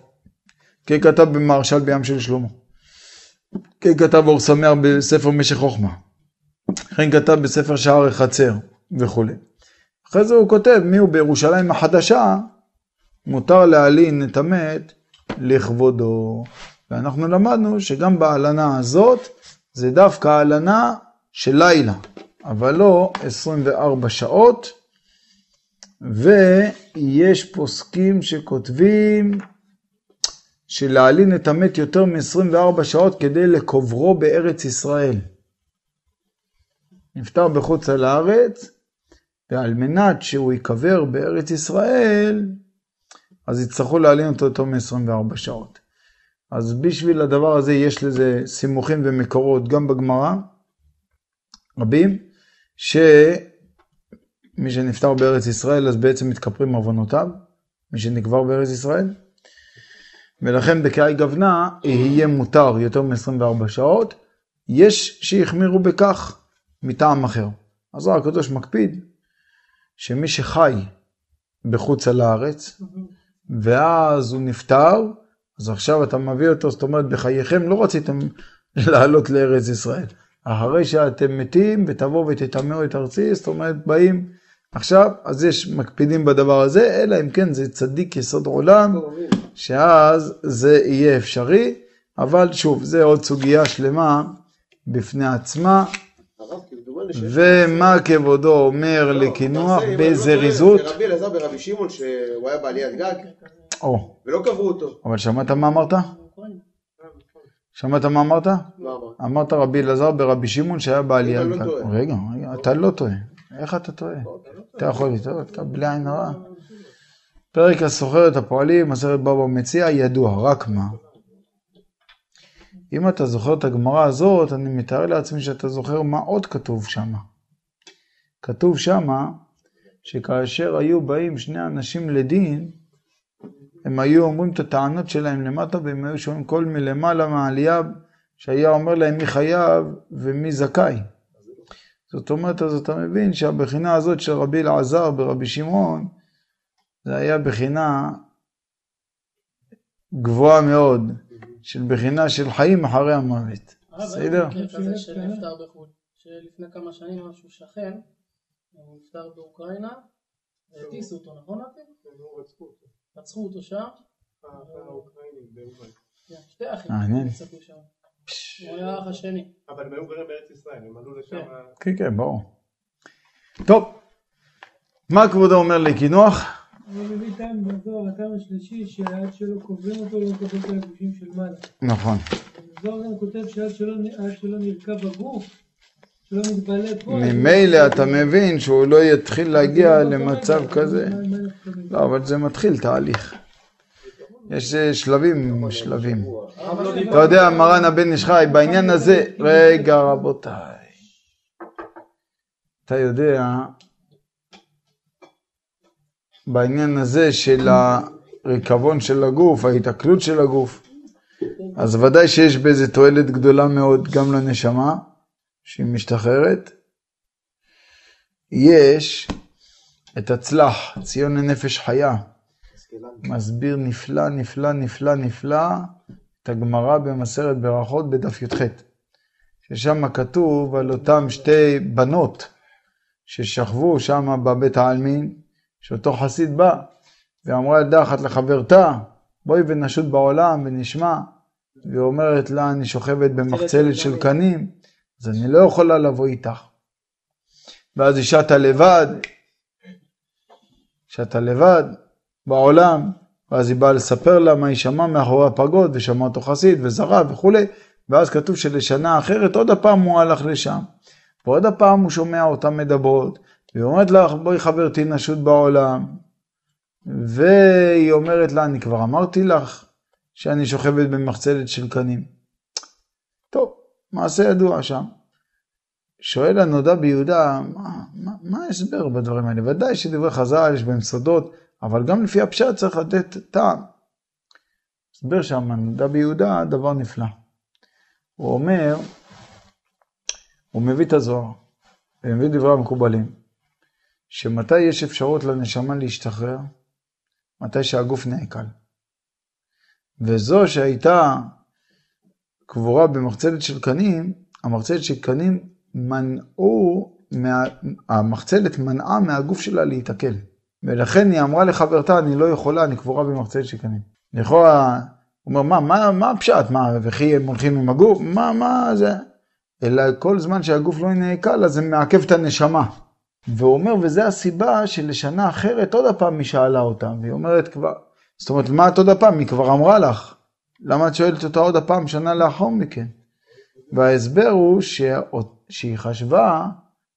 כן כתב במרשל בים של שלמה. כן כתב אור סמר בספר משך חוכמה. כן כתב בספר שער החצר וכו'. אחרי זה הוא כותב מי הוא בירושלים החדשה, מותר להלין את המת לכבודו. ואנחנו למדנו שגם בהלנה הזאת זה דווקא הלנה של לילה, אבל לא 24 שעות. ויש פוסקים שכותבים שלהלין את המת יותר מ-24 שעות כדי לקוברו בארץ ישראל. נפטר בחוץ על הארץ, ועל מנת שהוא ייקבר בארץ ישראל, אז יצטרכו להלין אותו יותר מ-24 שעות. אז בשביל הדבר הזה יש לזה סימוכים ומקורות גם בגמרא, רבים, שמי שנפטר בארץ ישראל אז בעצם מתכפרים עוונותיו, מי שנקבר בארץ ישראל. ולכן בקאי גוונה יהיה מותר יותר מ-24 שעות. יש שהחמירו בכך מטעם אחר. אז הקדוש מקפיד שמי שחי בחוץ על הארץ, ואז הוא נפטר, אז עכשיו אתה מביא אותו, זאת אומרת, בחייכם לא רציתם לעלות לארץ ישראל. אחרי שאתם מתים ותבואו ותטמאו את ארצי, זאת אומרת, באים עכשיו, אז יש מקפידים בדבר הזה, אלא אם כן זה צדיק יסוד עולם, שאז זה יהיה אפשרי, אבל שוב, זה עוד סוגיה שלמה בפני עצמה. ומה כבודו אומר לא, לקינוח לא בזריזות? רבי אלעזר ברבי שמעון שהוא היה בעליית גג ולא קברו אותו. אבל שמעת מה אמרת? שמעת מה אמרת? מה אמרת? אמרת רבי אלעזר ברבי שמעון שהיה בעליית לא גג. רגע, רגע, אתה לא טועה. איך אתה טועה? אתה יכול לטעות, אתה בלי עין הרע. פרק הסוחר את הפועלים, מסכת בבא מציע, ידוע, רק מה? אם אתה זוכר את הגמרא הזאת, אני מתאר לעצמי שאתה זוכר מה עוד כתוב שם. כתוב שם שכאשר היו באים שני אנשים לדין, הם היו אומרים את הטענות שלהם למטה, והם היו שומעים קול מלמעלה מהעלייה, שהיה אומר להם מי חייב ומי זכאי. זאת אומרת, אז אתה מבין שהבחינה הזאת של רבי אלעזר ברבי שמעון, זה היה בחינה גבוהה מאוד, של בחינה של חיים אחרי המוות. בסדר? כן. כזה שנפטר בחו"ל, שלפני כמה שנים משהו שכן, הוא נפטר באוקראינה, והטיסו אותו, נכון אבי? רצחו אותו שם, כן, שתי אחים. נרצחו שם, הוא היה האח השני. אבל הם היו גרים בארץ ישראל, הם עלו לשם. כן. כן, כן, ברור. טוב, מה כבודו אומר לקינוח? הוא מביא טעם בזוהר, הטעם השלישי, שעד שלא קוברים אותו לא מקבל את הגושים של מעלה. נכון. בזוהר גם כותב שעד שלא נרקב הגוף, שלא מתבלה פה. ממילא אתה מבין שהוא לא יתחיל להגיע למצב כזה. לא, אבל זה מתחיל תהליך. יש שלבים, שלבים. אתה יודע, מרן הבן איש חי, בעניין הזה, רגע רבותיי, אתה יודע, בעניין הזה של הריקבון של הגוף, ההיתקלות של הגוף, אז ודאי שיש בזה תועלת גדולה מאוד גם לנשמה, שהיא משתחררת. יש את הצלח, ציון לנפש חיה, מסביר נפלא, נפלא, נפלא, נפלא את הגמרא במסרת ברכות בדף י"ח, ששם כתוב על אותם שתי בנות ששכבו שם בבית העלמין, שאותו חסיד בא ואמרה ילדה אחת לחברתה, בואי ונשוט בעולם ונשמע, והיא אומרת לה, אני שוכבת במחצלת של קנים, אז אני לא יכולה לבוא איתך. ואז היא שטה לבד, שטה לבד בעולם, ואז היא באה לספר לה מה היא שמעה מאחורי הפגוד, ושמע אותו חסיד וזרע וכולי, ואז כתוב שלשנה אחרת עוד הפעם הוא הלך לשם, ועוד הפעם הוא שומע אותם מדברות, והיא אומרת לך, בואי חברתי נשוט בעולם, והיא אומרת לה, אני כבר אמרתי לך שאני שוכבת במחצלת של קנים. טוב, מעשה ידוע שם. שואל הנודע ביהודה, מה, מה, מה ההסבר בדברים האלה? ודאי שדברי חז"ל יש בהם סודות, אבל גם לפי הפשט צריך לתת טעם. שם, הנודע ביהודה, דבר נפלא. הוא אומר, הוא מביא את הזוהר, ומביא דברי המקובלים, שמתי יש אפשרות לנשמה להשתחרר? מתי שהגוף נעקל. וזו שהייתה קבורה במחצלת של קנים, המחצלת של קנים מנעו, מה, המחצלת מנעה מהגוף שלה להיתקל. ולכן היא אמרה לחברתה, אני לא יכולה, אני קבורה במחצלת של קנים. לכאורה, הוא אומר, מה, מה, מה הפשט? מה, וכי הם הולכים עם הגוף? מה, מה זה? אלא כל זמן שהגוף לא נעקל, אז זה מעכב את הנשמה. והוא אומר, וזה הסיבה שלשנה אחרת עוד הפעם היא שאלה אותה, והיא אומרת כבר, זאת אומרת, מה את עוד הפעם? היא כבר אמרה לך. למה את שואלת אותה עוד הפעם שנה לאחר מכן? וההסבר הוא ש... שהיא חשבה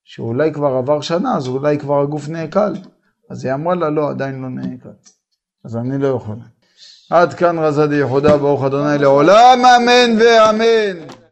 שאולי כבר עבר שנה, אז אולי כבר הגוף נעקל. אז היא אמרה לה, לא, עדיין לא נעקל. אז אני לא יכולה. עד כאן רזה דיחודה, ברוך אדוני לעולם, אמן ואמן.